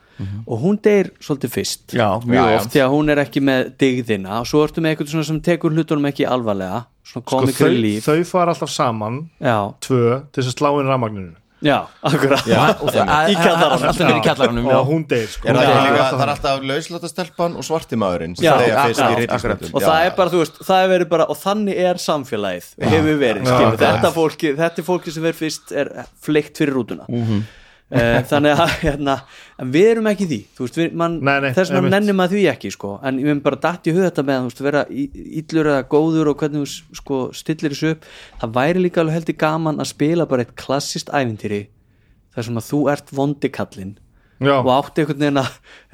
Og hún deyr svolítið fyrst. Já, mjög oft. því að hún er ekki með digðina. Og svo ertu með eitthvað svona sem tekur hlutunum ekki alvarlega. Svona sko, komik þau, relief þau fara alltaf saman já, tvö til þess að slá inn rafmagninu já, akkurat. Og það kjallaranum. alltaf í kjallaranum og hún deyr sko. Er það, Hún deyr líka, það er alltaf lauslata stelpan og svartimaðurinn sem Já, deyja já, fyrst já, í ritlismyndum og það er bara, þú veist, það er verið bara og þannig er samfélagið, hefur verið skilur, þetta, fólki, þetta er fólki sem verið fyrst er fleikt fyrir rútuna. Mhm. Þannig að hérna, en við erum ekki því, veist, við, man, Nei, nei, þess vegna nennum að því ekki sko, en ég veit bara datt í hug þetta með að vera í- illur eða góður og hvernig þú sko, stillir þessu upp. Það væri líka alveg heldur gaman að spila bara eitt klassist ævintýri þar sem að þú ert vondikallinn Já. og átti einhvern veginn að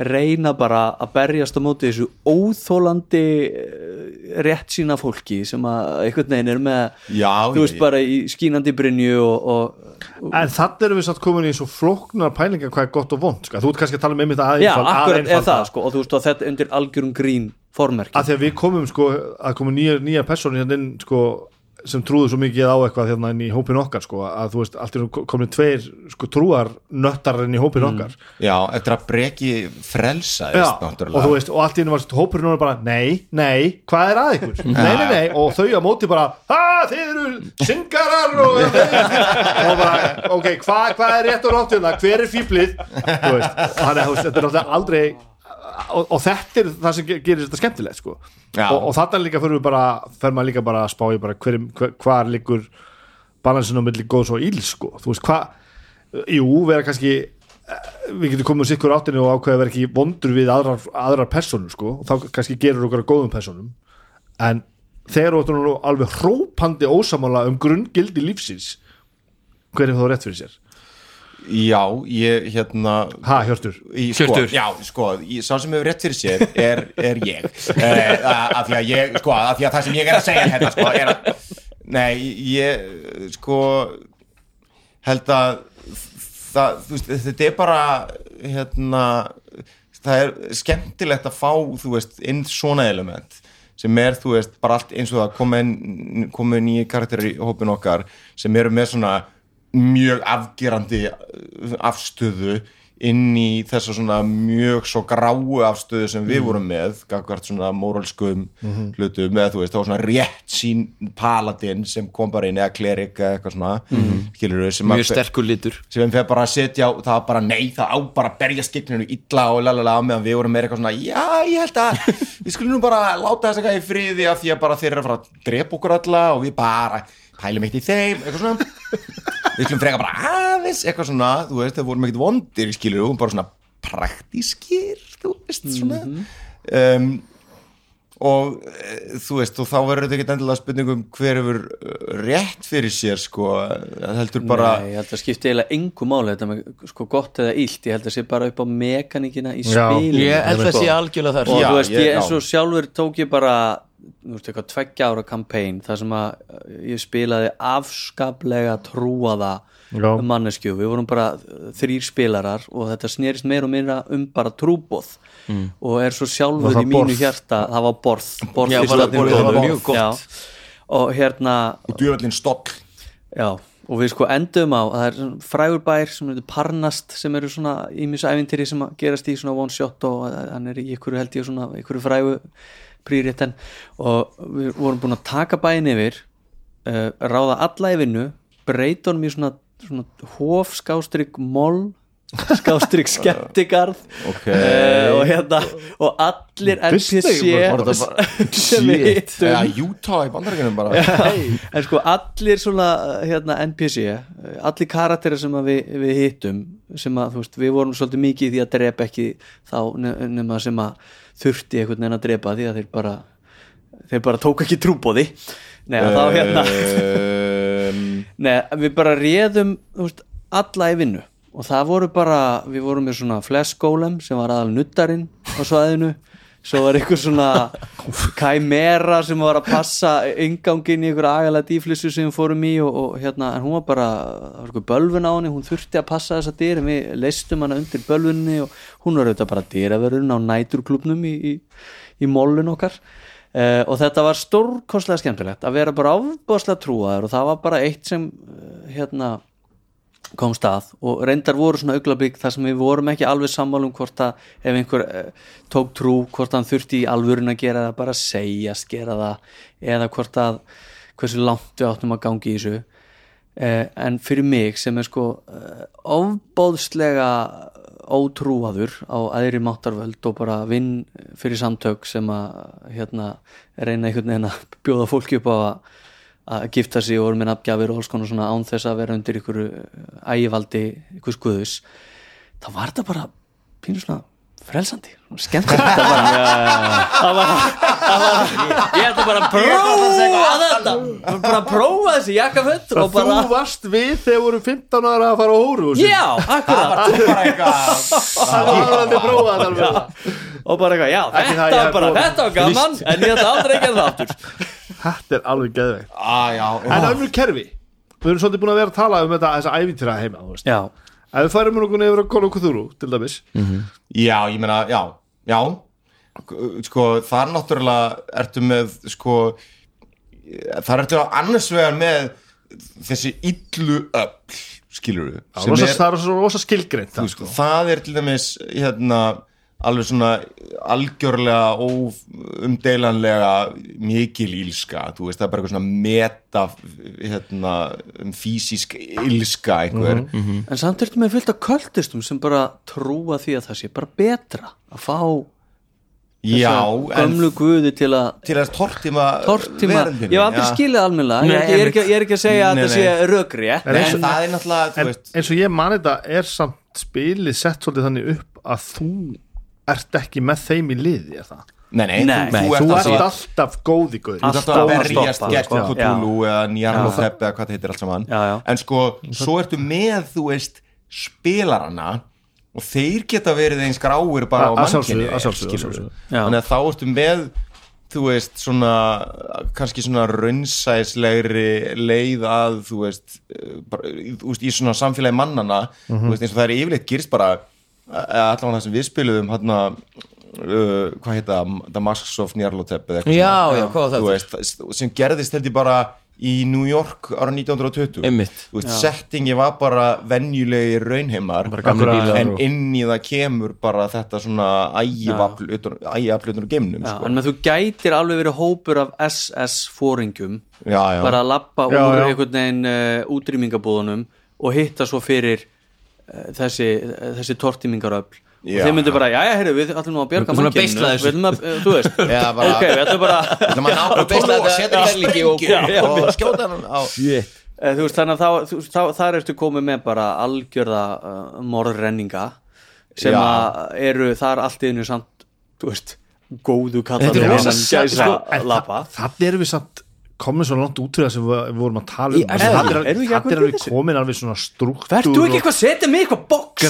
reyna bara að berjast á móti þessu óþólandi eh, rétt sína fólki sem að einhvern veginn er með Já, þú veist ég- bara í skínandi brynju og, og en þannig erum við satt komin í svo flóknar pælingar hvað er gott og vond sko. þú ert kannski að tala um einmitt að já, einfald- að akkurat er einfalda. það sko og þú veist og þetta undir algjörum grín formerki að því að við komum sko að komum nýja, nýja persónu hérna inn sko sem trúðu svo mikið á eitthvað hérna inn í hópin okkar sko að þú veist allt er komin tveir sko trúar nöttar inn í hópin okkar. Já, eftir að breki frelsaðist Já, og þú veist, og allt í hennu var hópurinn og bara, nei, nei, hvað er að ykkur? nei, nei, nei, og þau á móti bara að þið eru syngarar og, og bara, ok, hvað hva er rétt og rátt hérna, hver er fýblið þú veist, þannig að þú veist, þetta er náttúrulega aldrei og, og þetta er það sem ge- gerir þetta skemmtilegt, sko. Og, og þarna líka fyrir við bara, fer maður líka bara að spá í bara hver, hver, hvar liggur balansinu á milli góðs og íls, sko. Þú veist, hvað, jú, vera kannski við getum komið úr sikkur áttinu og ákveða vera ekki vondur við aðrar, aðrar personur sko, og þá kannski gerur okkur að góðum personum en þegar þú nú alveg hrópandi ósamála um grunngildi lífsins hver er þá rétt fyrir sér? Já, ég hérna Ha, Hjörtur? í, sko, Hjörtur. Já, sko, í, sá sem hefur rétt fyrir sér er, er ég eh, af því að ég, sko, af því að það sem ég er að segja hérna, sko, er að Nei, ég, sko held að það, þú veist, þetta er bara hérna það er skemmtilegt að fá, þú veist, inn svona element sem er, þú veist, bara allt eins og það komið komi nýju karakterir í hópin okkar sem eru með svona mjög afgerandi uh, afstöðu inn í þessa svona mjög svo gráu afstöðu sem við vorum með gagvart svona móralskum hlutum eða þú veist, þá svona rétt sín paladin sem kom bara inn eða klerik eða eitthvað svona mm -hmm. sem mjög sterkur litur. sem við bara að setja á, það bara nei, það á bara að berja skikninu illa og lalala meðan við vorum meira eitthvað svona, já, ég held að við skulum nú bara láta þess að gæði friði af því að bara þeir eru að fara að drepa okkur alla og við bara pælum eitt í þeim eitthvað svona. Við skulum freka bara aðeins eitthvað svona, þú veist, það vorum ekkert vondir skilur, við bara svona praktískir þú veist, svona. Um, og e, þú veist, og þá verður þetta ekki endilega spurningum hver hefur eh, rétt fyrir sér sko, það heldur bara Nei, ég held að skipti eiginlega engu máli þetta með sko gott eða illt, ég held að sé bara upp á mekanikina í Já. spilinu. Ég held að sé algjörlega þar. Og Já, þú veist, ég- ég, eins og sjálfur tók ég bara þú veist, eitthvað tveggja ára kampæn þar sem að uh, ég spilaði afskaplega trúaða Já. mannesku, við vorum bara þrýr spilarar og þetta snerist meir og minna um bara trúbóð og er svo Var sjálfur það í mínu borð? hjarta það var borð, borð Já, borðið, það var komu. mjög gott. Já. og hérna og djöfellin stoll Já, og við sko endum á að það er svona frægur bær sem heitir Parnast sem eru svona ímisævintýri sem að gerast í svona one shot og hann er í ykkur held ég svona ykkur frægu prírétten og við vorum búin að taka bæin yfir uh, ráða alla í vinnu breyta honum í svona, svona hóf skástrygg moll skástrygg skemmtigarð Ok. Eh, og hérna og allir NPC sem við hittum. Eða Utah í bandarækjunum bara. En sko allir svona hérna, NPC, allir karakterir sem við, við hittum sem að þú veist, við vorum svolítið mikið í því að drepa ekki þá ne- nema sem að þurfti einhvern veginn að drepa því að þeir bara þeir bara tók ekki trúbóði uh, þá hérna um, Nei, við bara réðum veist, alla í vinnu. Og það voru bara, við vorum með svona fleskólem sem var aðal nuttarinn á svæðinu svo var einhver svona kæmera sem var að passa ingangin í einhver agalega dýflissu sem fórum í og, og hérna, en hún var bara það var einhver bölvun á henni, hún þurfti að passa þessa dyr en við leistum hana undir bölvunni og hún var auðvitað bara dyraverðun á næturklubnum í, í, í mollun okkar. Uh, og þetta var stórkostlega skemmtilegt að vera bara ábúðslega trúaður og það var bara eitt sem uh, hérna komst að og reyndar voru svona auglablík þar sem við vorum ekki alveg sammálum hvort að ef einhver eh, tók trú hvort hann þurfti í alvörun að gera það bara segjast gera það eða hvort að hversu langt við áttum að gangi í þessu. Eh, en fyrir mig sem er sko eh, ofbóðslega ótrúaður á aðri máttarvöld og bara vinn fyrir samtök sem að hérna reyna einhvern veginn að bjóða fólki upp á að að gifta sig og voru með nafngjafir og alls konar svona án þess að vera undir ykkur ægivaldi, ykkur skuðus þá var þetta bara pínu svona frelsandi, svona skemmtilegt. Það var, það var, ég ætla bara að prófa þetta. Bara að prófa þessi jakkaföld og bara Þú varst við þegar voru 15 ára að fara á hóru já, akkurat. Bara Það var alveg að prófa þetta alveg. og bara eitthvað, já, Ekki þetta var bara, þetta var gaman en ég ætla aldrei að gera það aftur Þetta er alveg geðveikt. Ah, já, En önnur kerfi. Við erum svolítið búin að vera að tala um þetta þessa ævintýra heima þú veist. já, Ef við færum nokkuð nefur að konu Cthulhu til dæmis. Já, ég meina, já, já. Sko, þar náttúrulega ertu með, sko þar ertu annars vegar með þessi illu öll skilur við, Það er rosa- það er skilgreint það, sko. það er til dæmis hérna alveg svona algjörlega óumdeilanlega mikil ílska. Þú veist það er bara eitthvað svona meta hérna um fysisk ílska einhver. En samt ertu með fullt af kvöldistum sem bara trúa því að það sé bara betra að fá já, en gömlu guði til að til að tortíma tortíma, veröldinni, ég hef aldrei já. skilið almennilega. Ég, er ekki- ég, ég er ekki að segja að Nei, þetta sé nei. rökrétt Nei, eins og- það er náttúrulega, þú en, veist eins og ég mani þetta er samt spilið sett svolítið þannig upp að þú ert ekki með þeim í liði er það? Nei, nei, Nei, þú, Þú þú ert alltaf alltaf góði góði Þú ert alltaf að berjast sko. Cthulhu eða Njarnofepp eða hvað það heitir allt saman Já, já. en sko, svo ertu með þú veist, spilarana og þeir geta verið eins gráir bara á. Já. þannig að þá ertu með þú veist, svona kannski svona raunsæslegri leið að þú veist, eh, bara, þú veist í svona samfélagi mannana þú veist, eins og það er yfirleitt gerist bara allavega það sem við spiluðum hérna uh, hvað heita The Masks of eitthvað Já, svona. já, hvað var veist, sem gerðist held ég bara í New York ára 1920 Einmitt. Þú veist, settingi var bara venjulegi raunheimar en og- inn í það kemur bara þetta svona utan á geimnum Já, sko. en þú gætir alveg verið hópur af SS-fóringum já, já. bara að lappa úr já. einhvern veginn uh, útrýmingabúðunum og hitta svo fyrir þessi, uh, þessi tortímingaröfl. Já. og þeir myndu bara, já, já, heyrðu, við ætlum nú að beisla þessu. við ætlum að, uh, þú veist. Já, bara- ok, við ætlum bara Ætlum að ná Og beisla og þetta- setja sprengju og, og, og skjóta hann á. Eh, þú veist, þannig að þá, þú, þá, þar ertu komið með bara algjörða uh, morðrenninga sem að eru þar allt í einu samt, þú veist góðu kallar er innan sa- gæsa lappa Þannig erum við samt komin svo langt út fyrir það sem við, við vorum að tala um er það við við þessu? komin alveg svona struktúr Vertu ekki eitthvað að setja mig eitthvað box?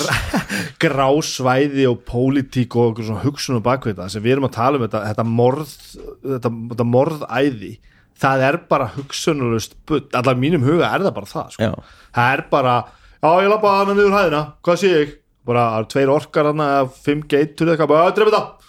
Grásvæði og pólitík og hugsunum bakvið þetta sem við erum að tala um þetta, þetta morð þetta, þetta morðæði. Það er bara hugsunulust allar mínum huga er það bara það sko. Það er bara, já ég lappa hana niður hæðina, hvað sé ég? Bara það tveir orkar hana, fimm geitur eitthvað, bara dreif þetta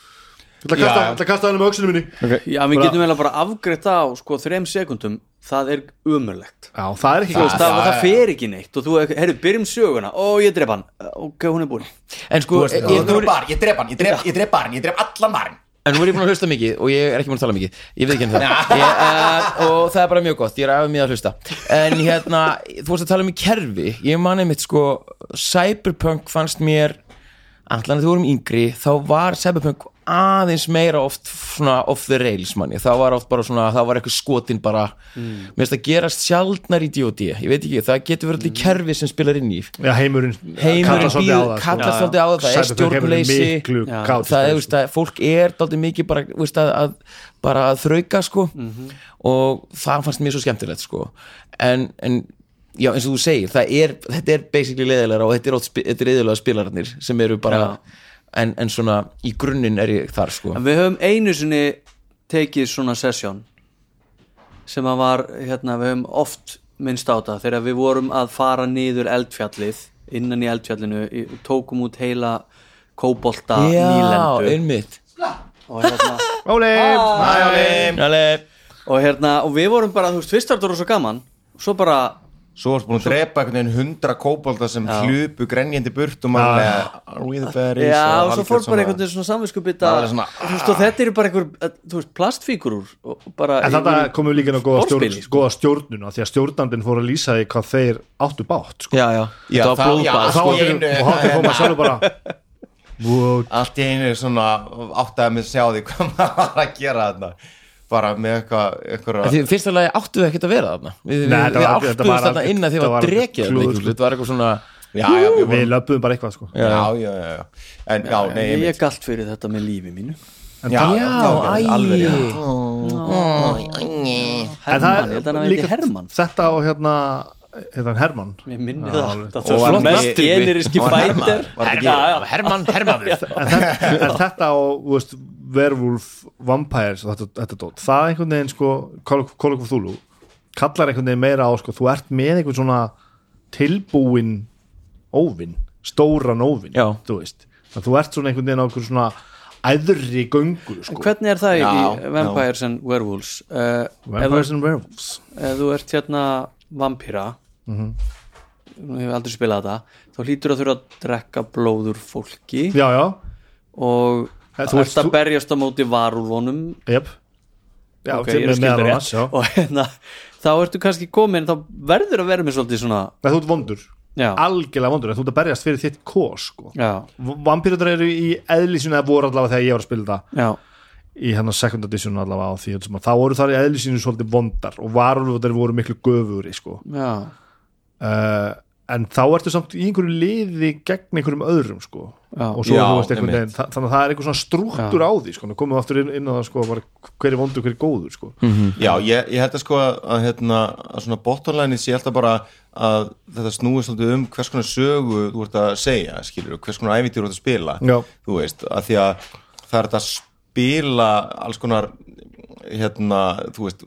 ég ætla að kasta, hana með auksunum minni. Já, við Bara- getum að bara afgreitt á sko þrem sekundum, það er umurlegt já, það er ekki Þú veist, gott. það, það já. fer ekki neitt og þú, heyrðu, byrjum söguna. Ó, ég dref hann, ok, hún er búin. En sko, ég, Ég ég, nú, bar, ég drep hann, ég drep, ég drep barn, ég drep allan barn en nú er ég búin að hlusta mikið og ég er ekki búin að tala mikið. Ég veit ekki henni það. Ég, uh, Og það er bara mjög gott, ég er aðeins mjög að hlusta. En hérna, þú varst að tala um í kerfi. Ég mani mitt sko Cyberpunk fannst mér Allan að þú vorum yngri Þá var Cyberpunk aðeins meira oft svona off the rails manni þá var oft bara svona, þá var eitthvað skotin bara mm. mér finnst að gerast sjaldnar í D.O.D. ég veit ekki, það getur verið allir kerfi sem spilar inn í já, heimurinn heimurinn kallar svolítið á það, sko. kallar svolítið á það það er stjórnleysi það er, sko. veist, að fólk er dálítið mikið bara, veist, að, að, bara að þrauka sko og það fannst mér svo skemmtilegt sko en, en já, eins og þú segir það er, þetta er basically leðilega og þetta er, oft spi- þetta er eðilega spilararnir sem eru bara en, en svona í grunninn er ég þar sko. En við höfum einu sinni tekið svona sesjón sem að var, hérna, við höfum oft minnst á það þegar við vorum að fara niður eldfjallið innan í eldfjallinu, í- tókum út heila kóbolta já, nýlendu. einmitt. Og hérna, Óli, Jale. og hérna og við vorum bara, þú veist, fyrst var þetta rosa gaman svo bara svo varst búin að drepa einhvern veginn hundra kóbolda sem hlupu grenjandi burt og maður með Are we the berries Já, og svo fór bara einhvern veginn svona samvinskupita Maður Þú veist, og þetta eru bara einhver, eh, þú veist, bara En þetta komum við líka inn á góða, stjórn, sko. góða stjórnuna því að stjórnandinn fór að lýsa því hvað þeir áttu bátt sko. já, já, Já, var það- já, blóðbað og og hátti koma sjálfur bara allt í einu svona mig að sjá því hvað maður var að gera þarna bara með eitthvað eitthvað Því fyrsta lagi áttu ekkert að vera þarna Við, Nei, við, við áttuðum var þarna inn að því þetta var sko. Þetta var eitthvað svona já, já, við Við löpum bara eitthvað sko. já, já, já, já en já, nei, Ég er galt fyrir þetta með lífi mínu en, já, það, Já, já, alveg æ rétt. en Hermann, það ég held að hann er heiti líka Hermann þetta og hérna hérna. Það Og generiski fætir. Hermann, Hermann en þetta, og þú veist, Werewolf Vampires og þetta, þetta dót, það einhvern veginn sko, Call of Call of Cthulhu kallar einhvern veginn meira á sko, þú ert með einhvern svona tilbúin óvinn, stóran óvinn Já. þú veist, að þú ert svona einhvern veginn á einhvern svona æðri göngu sko, Hvernig er það í, Já, í Vampires and Werewolves? Uh, Vampires þú, and Werewolves. ef þú ert hérna vampíra Mhm. Nú hefur aldrei spilað þetta Þá hlýtur að þurfa að drekka blóður fólki. Já, já, og þú ert að berjast á móti varúlónum jep. Já, Ok, til- ég er að með annars, já. Og hérna, þá ertu kannski komin þá verður að vera með svolítið svona Nei, þú ert vondur, Já, algjörlega vondur þú ert að berjast fyrir þitt kos sko. vampýrur eru í eðlísinu eða voru allavega þegar ég var að spila já. Í hennar second edition allavega á því þá voru þar í eðlísinu svolítið vondar og varulvotar voru miklu göfuri sko. Uh, en þá ertu samt í einhverju liði gegn einhverjum öðrum sko. Og svo þú veist einhvern veginn þa- þannig að það er einhver svona struktúr á því sko. Komum við aftur inn, inn á það sko, hver er vondur, hver er góður sko. Já, ég, ég held að sko að, að, hérna, að svona bottomline sé alltaf bara að þetta snúið svolítið um hvers konar sögu þú ert að segja, skilur, hvers konar æfintir þú ert að spila, Já. þú veist, að því að það er að spila alls konar hérna, þú veist,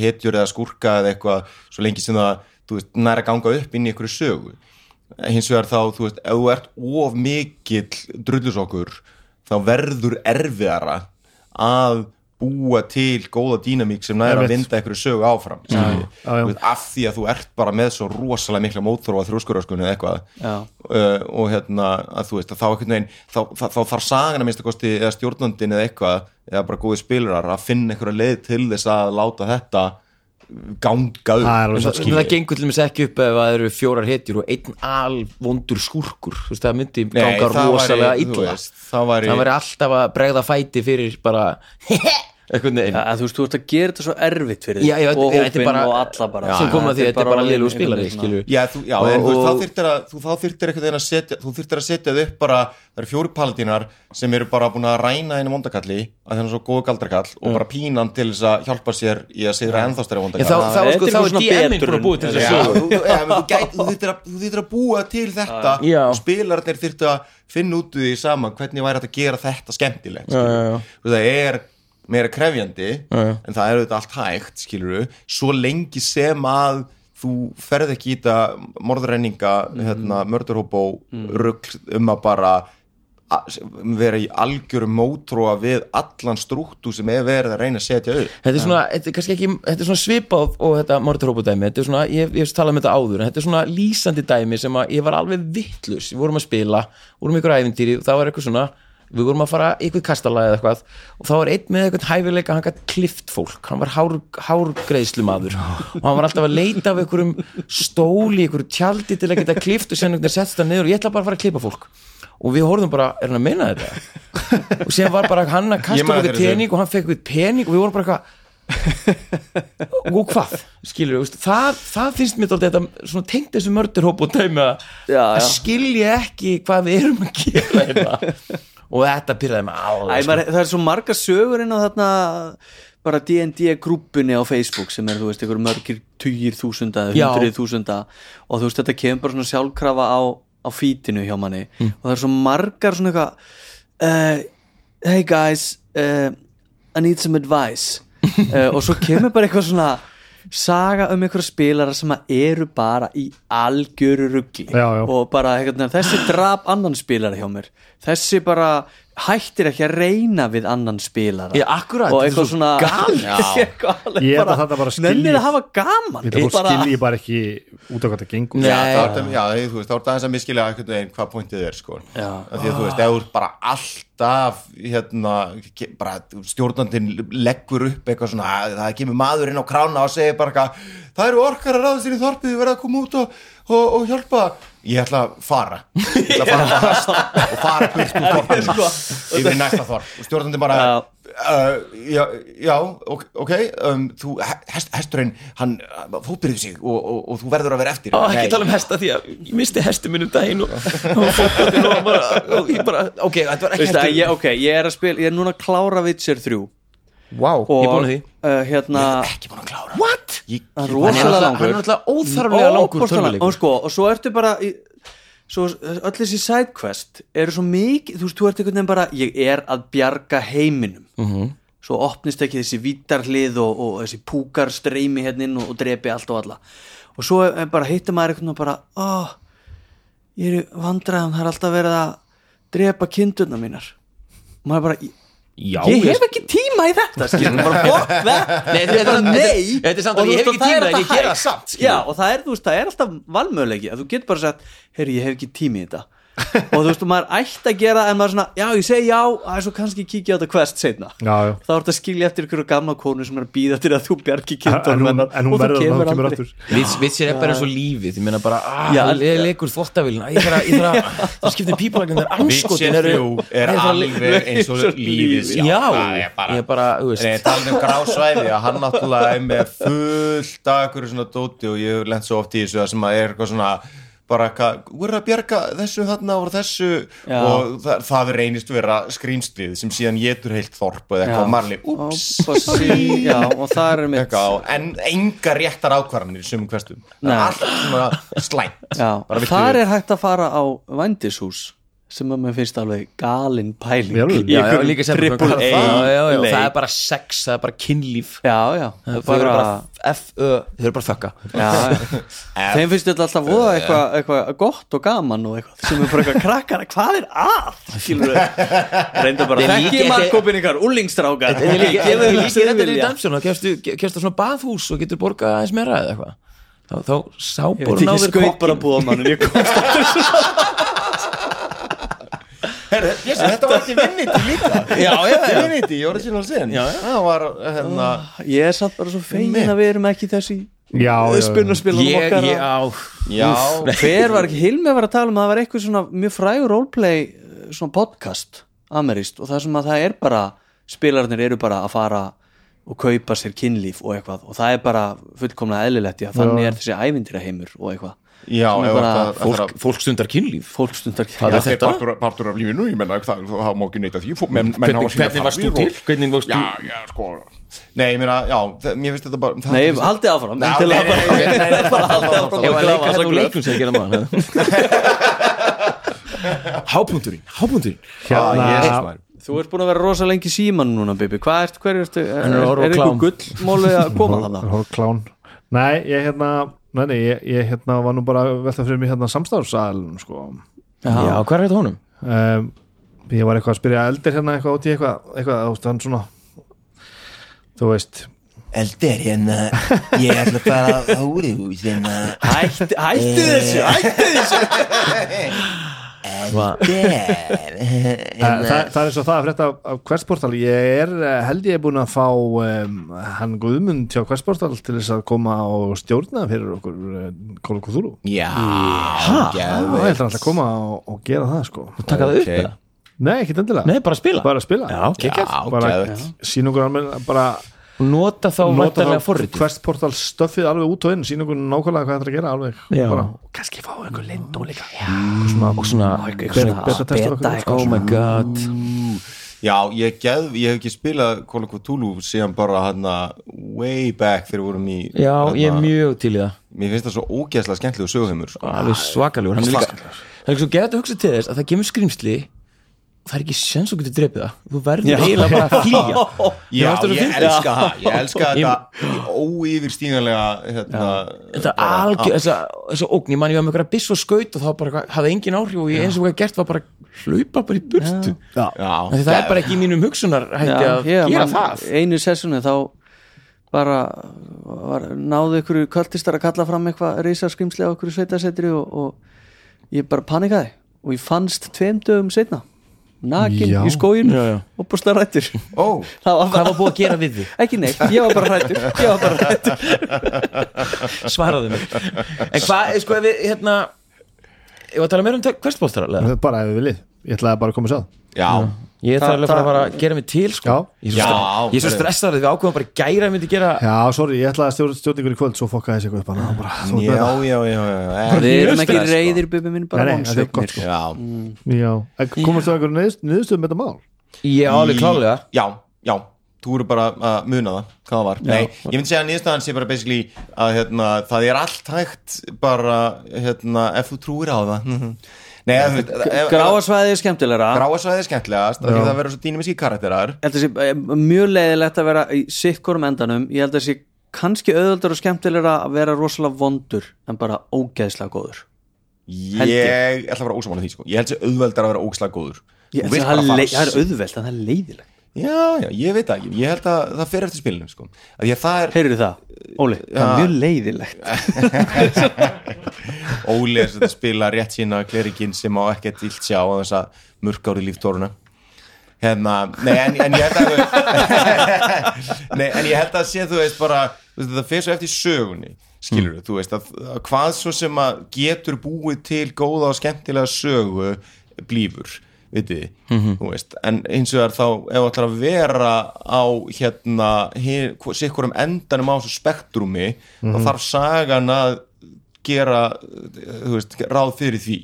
hetjur eða skúrka eða eitthvað, svo lengi sem það þú veist, næra að ganga upp inn í einhverju sögu hins vegar þá, þú veist, ef þú ert of mikill drullusokkur þá verður erfiðara að búa til góða dýnamík sem næra að vinda einhverju sögu áfram já. Þú veist, af því að þú ert bara með svo rosalega mikla mótþróa þrjóskuröskunni eða eitthvað uh, og hérna að þú veist að þá einhvern veginn þá, þá, þá þarf sagan að minnsta kosti eða stjórnandin eða eitthvað eða bara góði spilurar að finna einhverja leið til þess að láta þetta ganga upp. Það er það, það gengur til dæmis ekki upp ef það eru fjórar hetjur og einn alvondur skúrkur. Þú veist það myndi Nei, ganga rosalega illa. það væri, alltaf að bregða fæti fyrir bara eitthvað Já, þú veist, þú ert að gera þetta svo erfitt fyrir Já, já, þig og þetta bara- og alla bara. sem kom að því að þetta er bara svona- skilju Já, þú, já Og- en þú þá þyrftir að þú, veginn að setja að setja þau upp bara það eru fjóri paladínar sem eru bara búin að ræna einu vondakalli að það er svo góðu galdrakall og bara pínan til þess að hjálpa sér í að sigra ennþá stærri Já, vondakall þá, þá, þetta sko, er er DM-in búin að búið til þess að þú, þyrftir að, að búa til þetta. Og spilarnir þyrftir að finna út úr því saman hvernig væri hægt að gera þetta skemmtilegt það er meira krefjandi Já, já. en það er auðvitað allt hægt skilur svo lengi sem að þú ferð ekki í þetta morðrenninga, hérna, mördurhópó rugl um að bara vera í algjörum mótróa við allan strúttu sem er verið að reyna að setja upp. Þetta er svona, þetta er kannski ekki, þetta er svona svipað og þetta morturhópadæmi, þetta er svona, ég, hef talað með þetta áður, þetta er svona lýsandi dæmi sem að ég var alveg vittlus, við vorum að spila, vorum ykkur æfintýri, það var eitthvað svona, við vorum að fara eitthvað kastala eða eitthvað og þá var einn með eitthvað hæfileika, hann gætt klift fólk, hann var hár, hárgreiðslumadur og hann var alltaf að leita af einhverjum stóli, einhverju tjaldi til að geta klift og sen einhvern veginn settst það niður og ég ætla bara að fara að klippa fólk og við horfðum bara, er hann að meina þetta? og síðan var bara hann að kasta okkur pening og hann fekk við pening og við vorum bara eitthvað og hvað, skilur við það, það finnst mér alltaf þetta svona tengt þessu mörderhóp og dæmi að, Já, að já. skilja ekki hvað við erum að gera hérna. Og þetta pyrraði mig alveg sko. það er svo margar sögur inn á þarna bara D&D grúppunni á Facebook sem er, þú veist, einhver mörgir tugir þúsunda eða hundrið þúsunda. Og þú veist, þetta kemur bara svona sjálfkrafa á, á fítinu hjá manni. Og það er svo margar svona eitthvað uh, Hey guys uh, I need some advice. Uh, og svo kemur bara eitthvað svona saga um einhverja spilara sem eru bara í algjöru já. og bara hérna, þessi drap annan spilara hjá mér þessi bara hættir ekki að reyna við annan spilara Já, akkurat, og er eitthvað svo svona galið. Ég held að þetta bara skilji- nennir að hafa gaman Þetta Bara- skilji bara ekki út af hvað það gengur. Já, já, þú veist, þá ertu aðeins að miskilja hvað pointið er, sko Já. Af Því að þú veist, ef þú ert bara alltaf hérna, bara stjórnandinn leggur upp eitthvað svona, að það kemur maður inn á krána og segir bara eitthvað, það eru orkar að ráðast inn í þorpið, þið verða að koma út og, og, og hjálpa. Ég ætla að fara. Ég ætla að fara að hest og fara burt úr þorpinu. yfir í næsta þorp. Og stjórnandinn bara. Uh, já, já, ok, okay um, þú, hest, hesturinn hann fótbyrði sig og, og, og þú verður að vera eftir. Á, ekki tala um hesta því að ég misti hesti minn um daginn og, og, fótboltinn og, bara, og ég bara, ok, þetta var ekki Veistu, að hestur ég, ok, ég er að spila, ég er núna að klára Witcher 3 Wow, og ég er búin að því. uh, hérna ekki búin að klára. What? Ég, það er Hann er rosalega náttúrulega- langur. hann er náttúrulega óþarflega langur langur. og sko, og svo ertu bara í, svo öll þessi sidequest eru svo mikið, þú veist, þú ert einhvern veginn bara ég er að bjarga heiminum. -hmm. svo opnist ekki þessi vítarhlið og, og þessi púkar streymi hérna inn og, og drepi allt og alla. Og svo er bara hittir maður einhvern veginn bara oh, ég er í vandræðan, það er alltaf verið að drepa kindurna mínar. Og maður bara, ég, Já, ég hef ekki tíma í þetta skilur, bara Nei, þetta nei. Og það tíma er alltaf er, er valmöðulegi að þú getur bara sagt, herri, ég hef ekki tími í þetta og þú veist, og maður ætti að gera en maður er svona, já, ég segi já það er svo kannski kíkja á þetta quest setna Já, já. þá er þetta að skilja eftir ykkur gamla konu sem er að býða til að þú bjargi En kindunum hennar. en hún verður að hún kemur aftur. Vits, vitsir er bara eins og lífið Ég meina bara, ah, Já, ég leikur þvottavélina. Ég þarf að, að, það skiptir pípalagin Það er anskotin Witcher 3 er alveg eins og lífið. Já, Það ég er bara, þú veist. Nei, talað um grásvæði að hann náttúrulega er með fullt af einhverju svona dóti og ég sem bara er að bjarga þessu þarna og þessu? Já. og það, það reynist vera skrýmslið sem síðan getur heilt þorp eða eitthvað marli, ups, Og sí, já, og það er mitt eitthvað, en enga réttar ákvarðanir í sumum hverstum, það er allt svona slæmt. Þar er hægt að fara á vændishús sem að mér finnst alveg galin pæling Já, já, einhverjum líka sem triple A það er bara sex, það er bara kynlíf. Já, já, Þau eru bara, F-Ö, þau eru bara já. þeim finnst þetta alltaf voða eitthvað eitthva gott og gaman og eitthvað sem er bara eitthvað krakkar, hvað er að? Skilur reynda bara, er þekki markkópin ykkar, úlingstrákar Þetta er líka þetta er í. Damsjón þá kemstu kemstu á svona baðhús og getur borgað aðeins meira eða eitthvað. Þá, þá ég sábor veit ekki skaut bara búa mann ég komst yes, þetta var ekki vinniti líka. Já, já, já. vinniti, ég að sína að segja það var hérna ég er satt bara svo fegin að við erum ekki í þessi ég, okkar ég, að- á. Já, hver var ekki, Hilmi var að tala um að það var eitthvað svona mjög frægur roleplay eh, svona podcast, ameríst og það sem að það er bara, spilarnir eru bara að fara og kaupa sér kynlíf og eitthvað og það er bara fullkomlega eðlilegt, já, þannig er þessi ævindira heimur og eitthvað já, bara- það- það- fólk, fólk stundar kynlíf. Fólk stundar Hvað Já, er partur, partur af lífinu, ég menna það, það má ekki neita því. Hafa Hvernig, hvernig varst þú til? og- Hvernig varst Já, þú? já, sko. Nei, ég meina, já, það, mér finnst þetta bara það, Nei, haldið áfram. Já, nei, nei, nei, nei, nei, nei, bara haldið áfram. Ég var að leika þetta glöf. leikum sem ég gera maður. Hápunturinn, hápunturinn Hérna, Hérna, Þú ert búin að vera rosa lengi síman núna, Bibi. Hvað ert, hver ertu, er, er er, er eitthvað gullmóli að koma þannig? Nei, ég hérna Nei, nei, ég, ég hérna var nú bara að velta fyrir mig hérna samstarfsælum sko. Já, hvað er þetta honum? um, Ég var eitthvað að spyrja eldir hérna eitthvað í eitthvað eitthvað, veist, hann svona þú veist. Eldir, hérna, ég ætla að fara á úrihús, hérna, Hætti, hætti þessu, hætti þessu. Eldir, Þa, hérna, það, það er svo það að frétta af, af Questportal ég er eh, held ég er búin að fá um, hann Guðmund hjá Questportal til þess að koma og stjórna fyrir okkur uh, Kóla Kúþúru Já, geðveikt. ætla alltaf að koma og, og gera það sko Taka það upp Ok. eða? Nei, ekki endilega Nei, bara spila bara spila Já, geggjað. Já, bara geðveikt. sína okkur alveg bara Nota þá nota vantarlega þá forritið. Questportal stöffið alveg út og inn sína okkur nákvæmlega hvað það er að gera alveg. Bara, og kannski fá einhver lind og líka. Og svona, Og sko. oh my god. Já, ég, geð, ég hef ekki spilað Call of Cthulhu síðan bara hérna way back þegar við vorum í Já, ég er hérna, mjög til í það. Mér finnst það svo ógeðslega skemmtilegu söguheimur sko. Alveg svakalegur Hann er líka Það er svo geðað að hugsa til þess að það kemur skrýmsli það er ekki sens að getur drepið það. Þú verður eiginlega bara að flýja. Já, þetta ég fyndið. elska það. Ég elska Ég- þetta óyfirstíganlega hérna, þetta bara- algjör, þessa, þessa ógn. Ég man ég var með einhverja biss og skaut og þá bara eitthvað- hafði engin áhrif og ég eins og hvað gert var bara hlaupa bara í burtu. Já, því það er bara ekki í mínum hugsunar hætti að ég gera man- það. einu sessunu þá bara var, náðu ykkur kvöldistar að kalla fram eitthvað risaskrimsli á ykkur sveitasetri og, og ég bara panikaði og ég fannst tveim dögum setna nakin Já. í Já, já. og búst að rættur Ó, það var hvað bara var búið að gera við þig? ekki neitt, ég var bara rættur ég var bara rættur svaraðu mig en hvað, sko, ef við, hérna ég var að tala meira um questbóltar alveg bara ef við viljið, ég ætlaði bara að koma að sjá það. Já ég þarf alveg að fara að gera mig til sko. Ég er svo, Já, stre- ég svo það stressaður að við ákveðum bara gæra að myndi gera Já, sorry, ég ætlaði að stjórn, stjórningur í kvöld svo fokkaði þessi eitthvað upp bara, Já, já, já, já, já. Við erum ekki stress, sko. reyðir bubi minn bara Nei, nei, þetta er gott, sko. Já, það. Já, en komast þú að einhverju niðurst- niðurstöðum með þetta mál? ég er alveg klálega Já, já, þú eru bara að muna það hvað það var, nei, ég myndi segja að nýðstæðan sé bara basically að hérna, það er allt hægt bara, hérna, ef þú trúir á það Nei, ef, ef, ef, gráasvæði er skemmtilegra. Gráasvæði er skemmtilegast af því að það verður svo dýnamiski karakterar. Ég held að sé eh, mjög leiðilegt að vera í sikkurum endanum. Ég held að sé kannski auðvöldar og skemmtilegra að vera rosalega vondur en bara ógeðslega góður. Held Ég. Ætla að vera ósamála því, sko. Ég held sér auðveldar að vera ógislega góður. Ég, það, er en það er leiðilegt Já, já, ég veit ekki. Ég held að það fer eftir spilinu, sko. Er Heyrðu það, Óli, það er mjög leiðilegt Óli er að spila rétt sína klerikinn sem á ekkert illt sjá á þessa mörkári líftóruna hérna, nei en, en ég held að nei en ég held að sé þú veist bara, það fer svo eftir sögunni skilur þú veist að, að hvað svo sem að getur búið til góða og skemmtilega sögu blífur vitið, þú veist. En eins og það er þá, ef það ætlar að vera á hérna sikkurum endanum á þessu spektrumi þá þarf sagan að gera þú veist, ráð fyrir því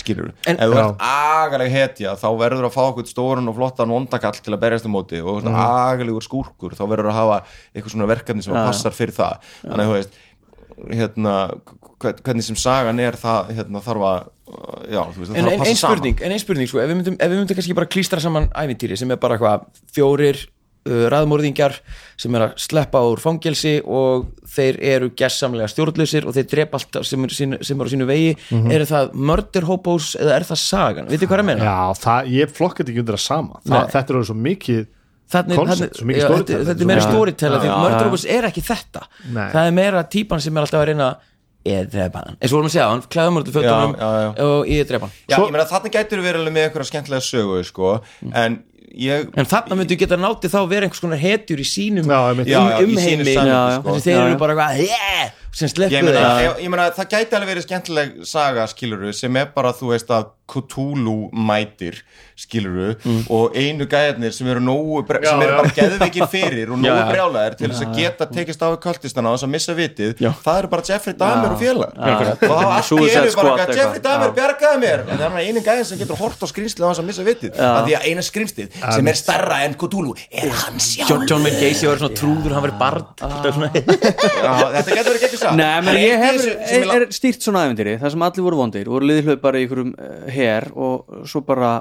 skilur En- ef þú ert agaleg hetja þá verður að fá okkur stórun og flottan vondakall til að berjast um móti og mm. agalegur skúrkur þá verður að hafa eitthvað svona verkefni sem Já. passar fyrir það. Þannig að þú veist hérna, hvern- hvernig sem sagan er það hérna, þarf að já, þú veist, en þarf að passa ein spurning, en ein spurning sko, ef, við myndum, ef við myndum kannski bara klístra saman ævintýri sem er bara eitthvað fjórir uh, raðmórðingjar sem er að sleppa úr fangelsi og þeir eru gessamlega stjórnlausir og þeir drepa allt sem er, sínu, sem er á sínu vegi eru það murder hobos eða er það sagan, veitir hvað er að menna? Já, það, ég flokka þetta ekki undir að sama það. Þetta er orðið svo mikið Concept, svo já, þetta, þetta svo er meira mikið- storytell því Já, murder hobos er ekki þetta Nei. það er meira típan sem er alltaf að reyna ég drepa hann, eins og vorum að segja hann klæðum úr já, já. og ég drepa hann Já, ég meina þarna gætur verið alveg með eitthvað skemmtilega sögu sko, en ég en þarna myndu geta nátið þá að vera einhvers konar hetjur í sínum um, umheimi já. sko. Þeir eru bara eitthvað yeah! Sem sleppu þeir ég, ég meina það gæti alveg verið skemmtileg saga skiluru sem er bara þú veist að Cthulhu mætir skiluru og einu gæðarnir sem eru nógu bre- sem Já, eru já. bara geðveikir fyrir og nógu Já, já. brjálæðir til þess að geta tekist á við kultistana á þess að missa vitið Já. það eru bara Jeffrey Dahmer og félag Já. og allt í einu bara eitthvað. Jeffrey Dahmer Já. bjargaði mér en það er einu gæðin sem getur hort á skrýmslið á þess að missa vitið af því að eina skrýmslið sem er starra en Cthulhu er hann sjálf John, Gacy var svona trúður, hann verið barn Já, þetta getur verið geggjur saga Nei, menn En ég hef, er, er stýrt svona æfintýri það sem allir voru vondir, voru liðhlaup bara í einhverjum uh, her og svo bara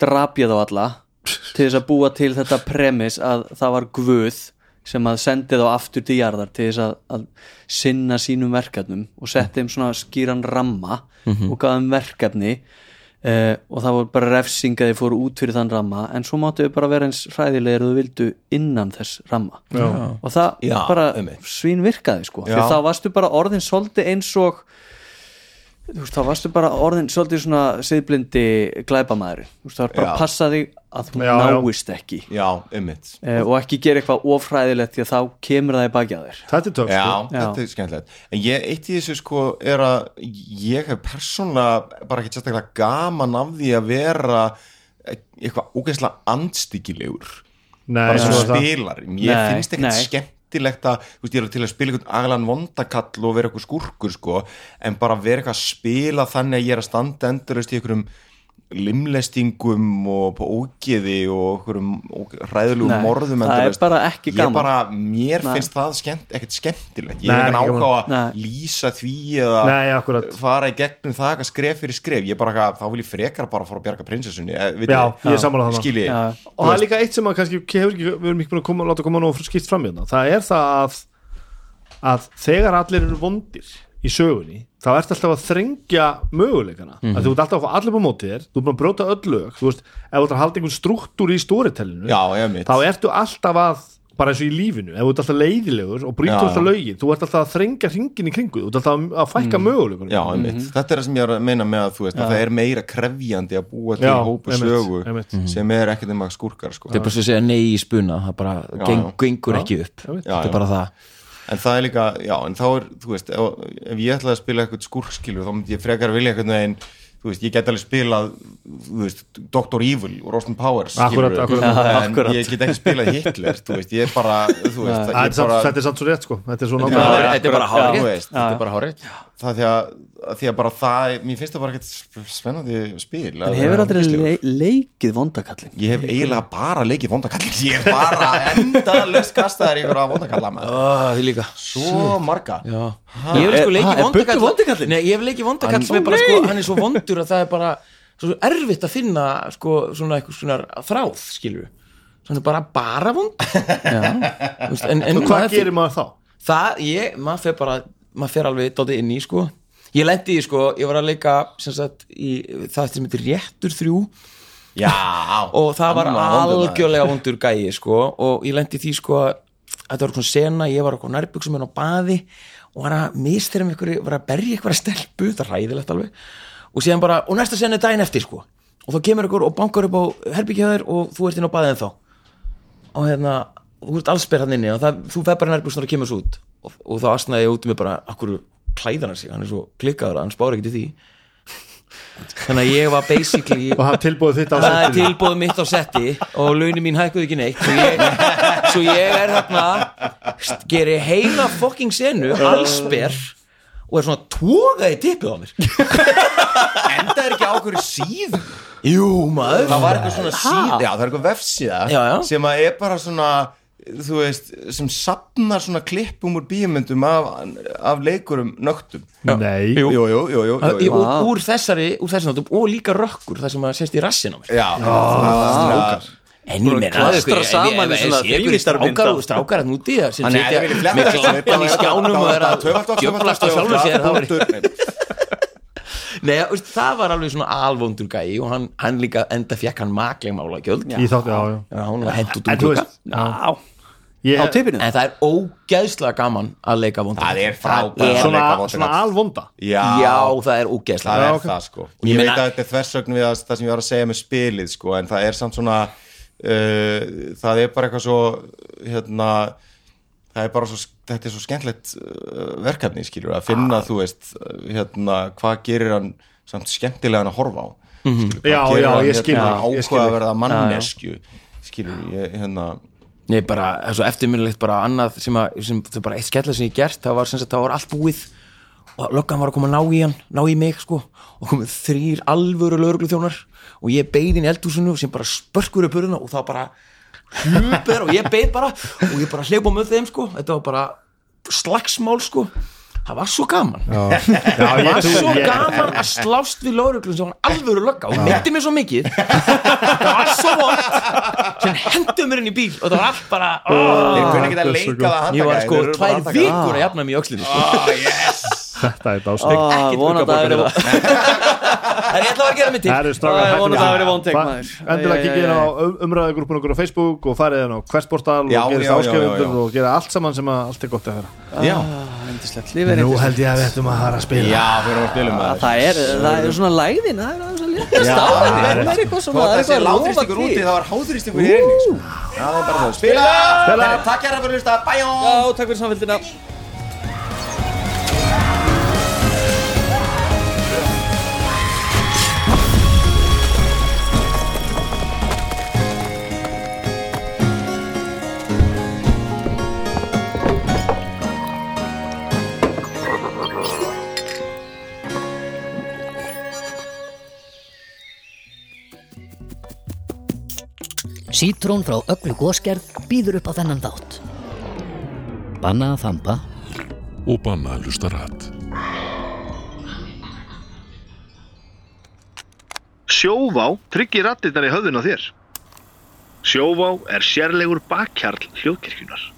drap ég þá alla til þess að búa til þetta premis að það var guð sem að sendi þá aftur til jarðar til þess að, að sinna sínum verkefnum og setti þeim svona skýran ramma og gaf þeim verkefni uh, og það voru bara refsing að þið fóru út fyrir þann ramma en svo máttu þau bara vera eins hræðilegir og þau vildu innan þess ramma Já. og það Já, bara svín virkaði sko, Já. því þá varstu bara orðin svolítið eins og þú veist, þá varstu bara orðin svolítið svona siðblindi glæpamaður þú veist, það var bara Já. Að þú Já, já. náist ekki Já, eh, og ekki gera eitthvað ofræðilegt því að þá kemur það í baki að þér Þetta er töff Já, sko. þetta er skemmtilegt En ég, eitt í þessu sko er að ég hef persónlega bara ekki sérstaklega gaman af því að vera eitthvað ógeðslega andstíkilegur Nei, bara sem svo er það. spilar Ég Nei, finnst ekkert nei. skemmtilegt að þú veist, ég er til að spila einhvern agalan vondakall og vera eitthvað skúrkur sko en bara vera eitthvað að spila þannig að ég er að standa endurist í einhverjum limlestingum og ógeði og okkurum ræðilugum Nei, morðum það er bara ekki ég gaman. bara, mér Nei. finnst það skemmt, ekkert skemmtilegt. Ég er ekki ákvað að lýsa því eða Nei, fara í gegnum það skref fyrir skref. Ég bara, þá vil ég frekar bara fara að bjarga prinsessunni eh, Já, ég. er sammála þarna. skilji, Já. og það er líka eitt sem að kannski hefur ekki, við erum ekki búin að koma, láta koma nú skipt fram í þarna það er það að, að þegar allir eru vondir í sögunni þá ertu alltaf að þrengja möguleikana mm -hmm. þú ert alltaf að fá allir på móti þér þú ert búin að brjóta öll lög þú veist, ef þú ert að halda einhvern struktúr í já, mitt þá ertu alltaf að bara eins og í lífinu, ef þú ert alltaf leiðilegur og brýtur Já. alltaf lögin, þú ert alltaf að þrengja hringin í kringu, þú ert alltaf að- að fækka mm. möguleikunum Já, einmitt. Þetta er það sem ég er að meina með að þú veist að það er meira krefjandi að búa til Já, hópu einmitt, sögu einmitt. sem er ekkert nema skúrkar sko. þetta er bara svo að segja nei í spuna það bara já. gengur Já. ekki upp Einmitt. þetta Já, er bara það en það er líka, já, en þá er þú veist, ef, ef ég ætlaði að spila eitthvað skúrskilu þá myndi ég frekar vilja eitthvað veginn þú veist, ég get alveg spilað þú veist, Dr. Evil og Austin Powers Akkurat, akkurat. En akkurat. ég get ekki spilað Hitler þú veist, ég er bara, þú veist ég er bara, þetta er samt svo rétt sko þetta er svo nákvæmlega þetta er bara hárið þú veist, þetta er bara hárið það því að því að bara það, mér finnst það bara ekkert spennandi spil En hefur aldrei le leikið vondakallin Ég hef eiginlega bara leikið vondakallir Ég hef bara endalust kastaðar ykkur á vondakalla maður. Oh, því líka. Svo marga. Já. ég hef sko ha, leikið Bubbi vondakall vondakallinn? Nei, ég hef leikið vondakall sem er bara sko, hann er svo vondur að það er bara svo erfitt að finna sko svona eitthvað svona þráð hann er bara bara vond. Já. Veist, en, en hvað gerir maður þá? það, ég, maður fer bara maður fer alveg dótið inn í sko ég lendi í sko, ég var að leika sem sagt í það sem heitir réttur þrjú. Já. Og það var algjörlega vondur gæi sko og ég lendi því sko að þetta var svona sena, ég var okkur nærbuksum en á baði og var að mistera með ykkur, var að berja ykkur að stelpu það er ræðilegt alveg. Og síðan bara, og næsta sena er daginn eftir sko. Og þá kemur ykkur og bankar upp á herbyggjaður og þú ert inn á baðið en þá og hérna, þú ert allsber hann inni og það, þú fer bara nærbuksunar og kemur svo út. Og, og þá asnaði ég út um mig bara akkur klæðar hann sig, hann er svo klikkaður að hann spáir ekkert í því. Þannig að ég var basically og það tilbúið þitt á það er settinu. tilbúið mitt á setti og launin mín hækkuð ekki neitt. Svo ég, svo ég er þarna gerir heila fucking senu allsber og er svona tóga í tippið á mér. Enda er ekki á okkur síðu. Jú maður. Það var eitthvað svona síða. Já, það er eitthvað vefsíða sem að er bara svona þú veist, sem sapnar svona klippum úr bíumyndum af, af leikurum nögtum nei, Jú, jú, jú, jú, jú, jú. og úr þessari, úr þessari notum og líka rökkur það sem að sést í rassin á mér Já, það var strákar en ég meina þrívíddarmynd strákar og strákar að núti sem að fletta með glampan í skjánum og er að djöflast á sjálfum sér. Nei, veist, það var alveg svona alvondur gæi og hann, hann líka enda fekk hann makleg mála gjöld í þátti, já, já Já, en úr þú veist, Já, ég, á tippinu? En það er ógeðslega gaman að leika vonda. Það er frábært er- svona, svona alvonda? Já, Já, það er ógeðslega. Það er ok. það sko. Ég ég, meina- veit að þetta er þversögn við að, það sem ég var að segja með spilið sko, en það er samt svona uh, það er bara eitthvað svo hérna það er bara svo, þetta er svo skemmtlegt uh, verkefni skilur, að finna þú veist, hérna, hvað gerir hann samt skemmtilegan að horfa á skilur, hvað Já, gerir já, hann, ég skil hérna, þig, ég skil ákveða að verða mannesku skilur, ég, hérna Nei, bara, það er svo eftirminnilegt bara annað sem að, sem, það er bara eitt skella sem ég gert það var sem sagt, það var allt búið. Og löggan var að koma að ná í hann, ná í mig sko. Og komið þrýr alvöru lögreglu þjónar og ég beið inn í eldhúsinu sem bara spörkur upp hurðina og það bara hlupir og ég beið bara og ég bara hleypa með þeim sko, þetta var bara slagsmál sko það var svo gaman. Já, það ég var svo ég- gaman að slást við lögreglum sem var alvöru lögga og myndi mér svo mikið. Það var svo vond sem hendur mér inn í bíl og það var allt bara oh. kunni ekki að er leika það ég var sko tvær vikur að jafna mig í öxlinni sko. Ah, yes. þetta er Ah, Ekkert vonandi að vera í það. en ég ætla að gera Það ég það verið vond. Endilega kikið inn á umræðugrúpun okkur á Facebook og farið inn á hversportal og áskrifundur já. og gera allt saman sem að allt er gott að vera já, Yndislegt, lífið er yndislegt. held ég að við ættum að fara að spila. Já, við erum að spila með Það það er, það er svona lægðin, það er aðeins að léttast Já, á það er það er eitthvað svona, það er eitthvað láþrýstingur úti, það var háþrýstingur í einnig sko. Já, það er bara það. Spila! Takk hérna fyrir að hlusta, bæjó! Já, takk fyrir samfélgina Sítrón frá öllu góskerð býður upp á þennan þátt. Banna að þampa og banna að hlusta rætt. Sjóvá tryggir rattirnar í höfðun á þér. Sjóvá er sérlegur bakkjarl hljóðkirkjunar.